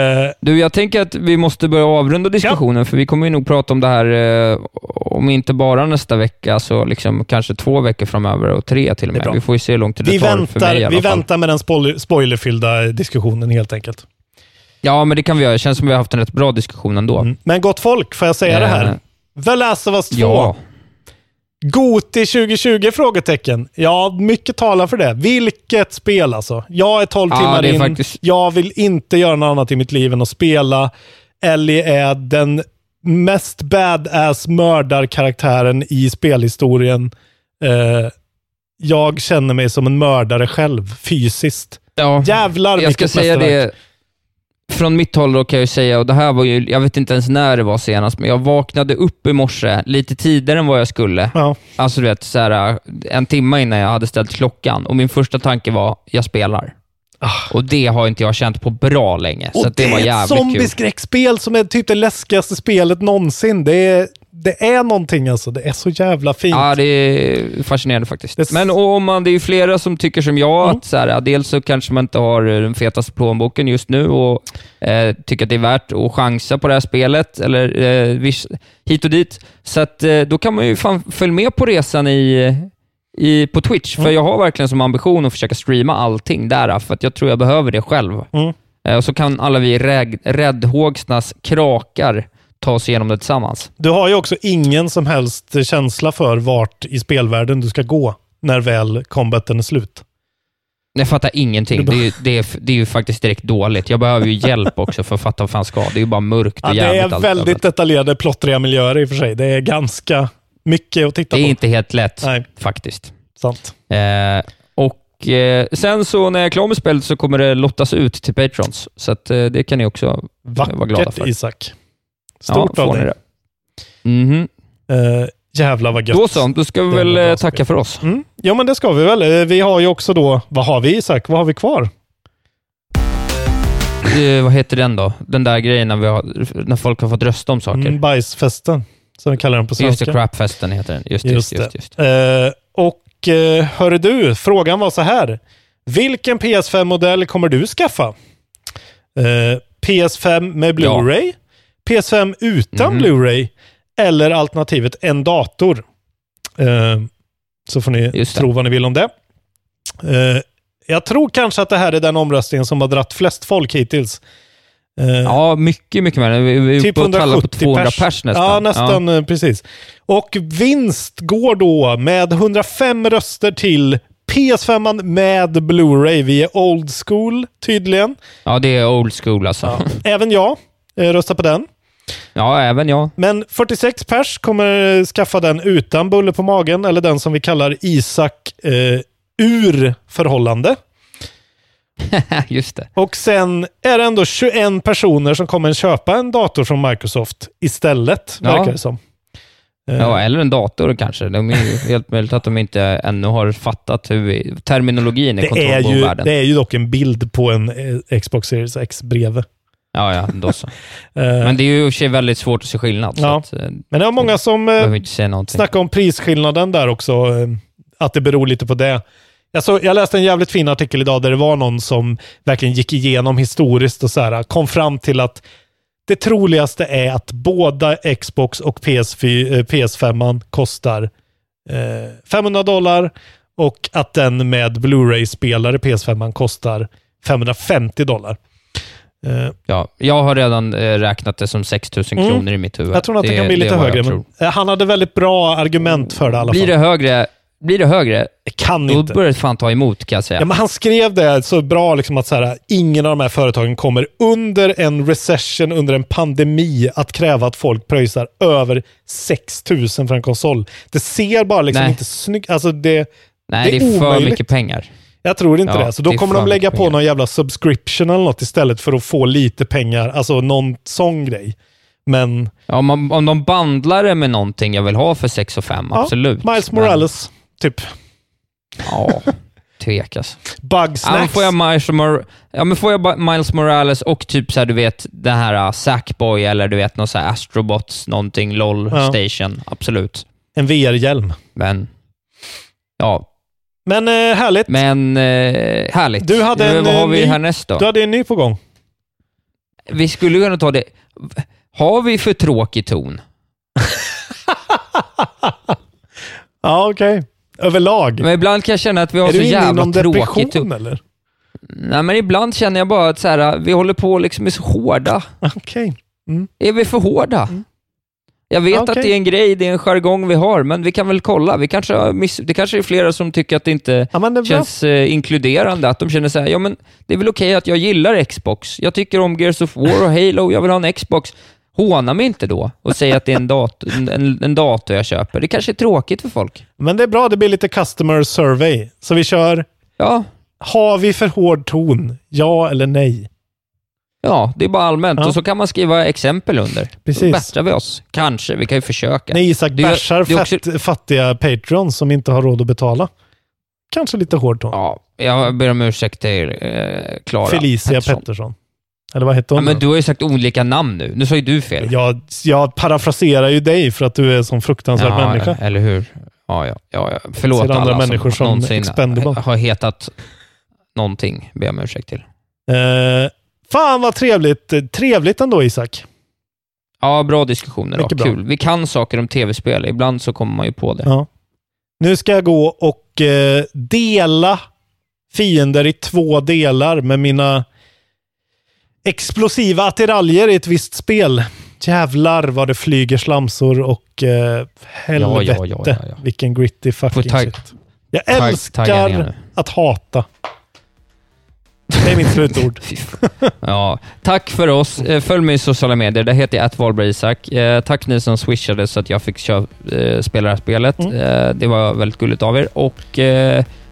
S6: Du, jag tänker att vi måste börja avrunda diskussionen, för vi kommer ju nog prata om det här, eh, om inte bara nästa vecka, så liksom kanske två veckor framöver och tre till och
S5: Det
S6: med. Vi får ju se hur långt det
S5: vi
S6: tar för mig i alla
S5: vi
S6: fall.
S5: väntar med den spoiler, spoilerfyllda diskussionen helt enkelt.
S6: Ja, men det kan vi göra. Det känns som vi har haft en rätt bra diskussion ändå.
S5: Men gott folk, får jag säga det
S6: Eh,
S5: här? The Last of Us 2.
S6: Ja.
S5: Goti 2020? Frågetecken. Ja, mycket talar för det. Vilket spel alltså. Jag är 12
S6: Ja,
S5: timmar
S6: är
S5: in.
S6: faktiskt-
S5: Jag vill inte göra något annat i mitt liv än att spela. Ellie är den mest badass mördarkaraktären i spelhistorien. Eh, jag känner mig som en mördare själv, fysiskt.
S6: Ja,
S5: Jävlar
S6: jag ska
S5: vilket
S6: säga
S5: mästerverk.
S6: det, från mitt håll då kan jag ju säga, och det här var ju, jag vet inte ens när det var senast, men jag vaknade upp i morse lite tidigare än vad jag skulle.
S5: Ja.
S6: Alltså du vet, så här, en timme innan jag hade ställt klockan och min första tanke var, jag spelar. Och det har inte jag känt på bra länge, så
S5: Ah. Och
S6: att det, var
S5: är ett
S6: jävligt kul.
S5: zombieskräckspel som är typ det läskigaste spelet någonsin. Det är, det är någonting alltså. Det är så jävla fint.
S6: Ja, det är fascinerande faktiskt.
S5: Det-
S6: Men om man, det är ju flera som tycker som jag, att så här, dels så kanske man inte har den fetaste plånboken just nu och eh, tycker att det är värt att chansa på det här spelet, eller eh, vis, hit och dit. Så att, eh, då kan man ju fan följa med på resan i, i, på Twitch, för jag har verkligen som ambition att försöka streama allting där, för att jag tror jag behöver det själv.
S5: Mm.
S6: Eh, och så kan alla vi rädd, räddhågsnas krakar ta oss igenom det tillsammans.
S5: Du har ju också ingen som helst känsla för vart i spelvärlden du ska gå när väl combaten är slut.
S6: Jag fattar ingenting. Det är, ju, det, är, det är ju faktiskt direkt dåligt. Jag behöver ju hjälp också för att fatta vad fan ska. Det är ju bara mörkt och
S5: Ja, det
S6: jävligt
S5: är
S6: allt
S5: väldigt
S6: överallt.
S5: detaljerade, plottriga miljöer i och för sig. Det är ganska mycket att titta
S6: Det är
S5: på.
S6: inte helt lätt
S5: Nej.
S6: faktiskt.
S5: Sant.
S6: Eh, och eh, Sen så när jag är klar med spelet så kommer det lottas ut till Patrons. Så att, eh, det kan ni också vara glada
S5: Vackert
S6: för.
S5: Isak. Stort
S6: ja,
S5: av dig.
S6: det. Mhm.
S5: Uh, jävlar vad gött.
S6: Då så, då ska vi väl
S5: bra
S6: eh, tacka
S5: spel.
S6: för oss.
S5: Mm. Ja, men det ska vi väl. Eh, Vi har ju också då, vad har vi Isak? Vad har vi kvar?
S6: Eh, vad heter den då? Den där grejen när, vi har, när folk har fått rösta om saker.
S5: Mm, bajsfesten, som vi kallar den på
S6: Just
S5: svenska.
S6: det, crapfesten heter den. Just, just, just, just.
S5: Eh, och uh, hörru du, frågan var så här. Vilken PS5-modell kommer du skaffa? Eh, PS5 med Blu-ray? PS5 utan
S6: Mhm.
S5: Blu-ray? Eller alternativet en dator? Eh, så får ni tro vad ni vill om det. Eh, jag tror kanske att det här är den omröstningen som har dratt flest folk hittills. Eh,
S6: Ja, mycket, mycket mer. Vi är
S5: Typ
S6: uppe och tallar på
S5: 170
S6: 200 pers, nästan.
S5: Ja, nästan eh, precis. Och vinst går då med 105 röster till PS5 med Blu-ray. Vi är old school tydligen.
S6: Ja, det är old school alltså. Ja,
S5: Även jag eh, röstar på den.
S6: även jag.
S5: Men 46 pers kommer skaffa den utan bulle på magen, eller den som vi kallar Isak eh, ur förhållande.
S6: Just det.
S5: Och sen är det ändå 21 personer som kommer köpa en dator från Microsoft istället,
S6: Ja.
S5: verkar det som. Eh,
S6: Ja, eller en dator kanske. De är helt möjligt att de inte ännu har fattat hur terminologin i
S5: Det
S6: kontrollvärlden.
S5: det är ju dock en bild på en eh, Xbox Series X bredvid.
S6: Ja, ja, då så.
S5: Eh,
S6: Men det är ju i och för sig väldigt svårt att se skillnad.
S5: Ja.
S6: Att, eh,
S5: men det var många som eh, snackade om prisskillnaden där också. eh, Att det beror lite på det. Jag, så, jag läste en jävligt fin artikel idag där det var någon som verkligen gick igenom historiskt och så här, kom fram till att det troligaste är att båda Xbox och PS4, eh, PS5 kostar eh, 500 dollar och att den med Blu-ray-spelare PS5 kostar 550 dollar. Eh,
S6: Ja, jag har redan eh, räknat det som 6 000
S5: Mm.
S6: kronor i mitt huvud.
S5: jag tror att det, kan bli
S6: är
S5: lite
S6: jag
S5: högre, men eh, han hade väldigt bra argument för det i alla
S6: Blir
S5: fall.
S6: det högre, blir det högre
S5: Det kan
S6: då
S5: inte.
S6: börjar det fan ta emot kan jag säga.
S5: Ja, men han skrev det så bra liksom att så här, ingen av de här företagen kommer under en recession, under en pandemi, att kräva att folk pröjsar över 6 000 för en konsol. Det ser bara liksom
S6: Nej.
S5: inte snyggt alltså det,
S6: Nej, det
S5: det
S6: är,
S5: är
S6: för mycket pengar.
S5: Jag tror inte
S6: Ja,
S5: det. Så då
S6: det
S5: kommer de lägga på någon jävla subscription eller något istället för att få lite pengar. Alltså någon sån grej. Men
S6: Ja, om, man, om de bandlar det med någonting jag vill ha för 6 och 5,
S5: ja,
S6: absolut.
S5: Miles
S6: Men-
S5: Morales, typ.
S6: Ja, tvekas.
S5: Bug
S6: Ja, men
S5: snacks.
S6: får jag Miles, Mor- ja, men får jag Miles Morales och typ så här, du vet, den här uh, Sackboy eller du vet, någon så Astrobots, någonting, LOL
S5: Ja.
S6: Station. Absolut.
S5: En VR-hjälm.
S6: Men, ja.
S5: Men eh, härligt.
S6: Men eh, härligt.
S5: Du hade
S6: Eh,
S5: en,
S6: Vad har vi
S5: ny-
S6: härnäst då?
S5: Du hade en ny på gång.
S6: Vi skulle kunna ta det. Har vi för tråkig ton?
S5: Ja, okej. Överlag.
S6: Men ibland kan jag känna att vi har
S5: är
S6: så
S5: du inne i
S6: jävla
S5: någon
S6: tråkig
S5: depression
S6: ton.
S5: eller?
S6: Nej, men ibland känner jag bara att så här, vi håller på liksom är så hårda.
S5: Okej.
S6: Är vi för hårda? Jag vet.
S5: Okej.
S6: att det är en grej, det är en jargong vi har, men vi kan väl kolla. Vi kanske miss... Det kanske är flera som tycker att det inte
S5: Ja, det är bra.
S6: känns eh, inkluderande. Att de känner så här, ja men det är väl okej att jag gillar Xbox. Jag tycker om Gears of War och Halo, jag vill ha en Xbox. Håna mig inte då och säg att det är en, dat en, en, en dator jag köper. Det kanske är tråkigt för folk.
S5: Men det är bra, det blir lite customer survey. Så vi kör,
S6: Ja,
S5: har vi för hård ton? Ja eller nej?
S6: Ja det är bara allmänt.
S5: Ja.
S6: Och så kan man skriva exempel under.
S5: Precis.
S6: Då bättrar vi oss. Kanske, vi kan ju försöka.
S5: När Isak bärsar
S6: också-
S5: fattiga patrons som inte har råd att betala. Kanske lite hård ton.
S6: Ja, jag ber om ursäkt till eh, Klara
S5: Felicia
S6: Pettersson.
S5: Pettersson. Eller vad hette
S6: Ja,
S5: hon?
S6: men
S5: då?
S6: du har ju sagt olika namn nu. Nu sa ju du fel.
S5: jag, jag parafraserar ju dig för att du är en sån fruktansvärd
S6: ja,
S5: människa.
S6: Eller hur? Ja, ja. ja, ja. Förlåt
S5: Ser andra
S6: alla
S5: människor som
S6: någonsin
S5: expendable.
S6: har hetat någonting, ber jag om ursäkt till.
S5: Eh, fan vad trevligt. Trevligt ändå Isak.
S6: Ja, bra diskussioner då.
S5: Bra.
S6: Kul. Vi kan saker om tv-spel. Ibland så kommer man ju på det.
S5: Ja. Nu ska jag gå och eh, dela fiender i två delar med mina explosiva attiraljer i ett visst spel. Jävlar vad det flyger slamsor och eh, helvete
S6: Ja, ja, ja,
S5: vilken gritty fucking shit. Jag älskar att hata. Det är mitt slutord.
S6: Ja, tack för oss. Eh, Följ mig i sociala medier. Där heter jag @valbergisak. Eh, Tack ni som swishade så att jag fick köra, eh, spela det här spelet.
S5: Mm.
S6: Det var väldigt gulligt av er. Och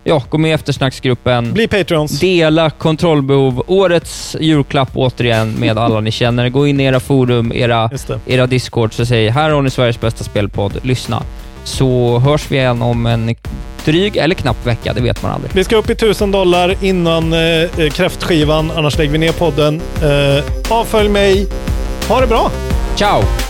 S6: ja, gå med i eftersnacksgruppen.
S5: Bli Patreons.
S6: Dela kontrollbehov. Årets julklapp återigen med alla ni känner. Gå in i era forum, era, era discord och säg här har ni Sveriges bästa spelpodd. Lyssna. Så hörs vi igen om en dryg eller knapp vecka. Det vet man aldrig.
S5: Vi ska upp i 1000 dollar innan eh, eh, kräftskivan, annars lägger vi ner podden. Eh, avfölj mig. Ha det bra!
S6: Ciao!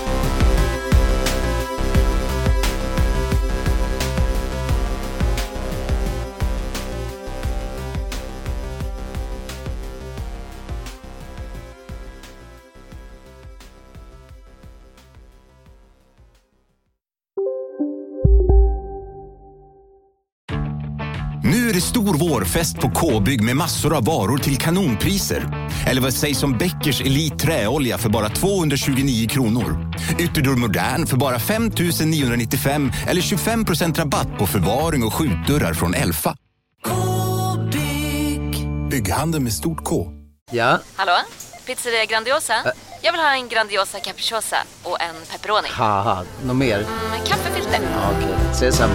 S9: Är det stor vårfest på K-bygg med massor av varor till kanonpriser. Eller vad sägs om Bäckers Elite Träolja för bara 229 kronor? Ytterdörr Modern för bara 5 995 eller 25% rabatt på förvaring och skjutdörrar från Elfa. K-bygg. Bygghandeln med stort K.
S10: Ja,
S11: Hallå? Pizzeria Grandiosa? Jag vill ha en Grandiosa capriciosa och en pepperoni.
S10: något mer?
S11: Med kaffefilter.
S10: Ja, Okej, ses samma.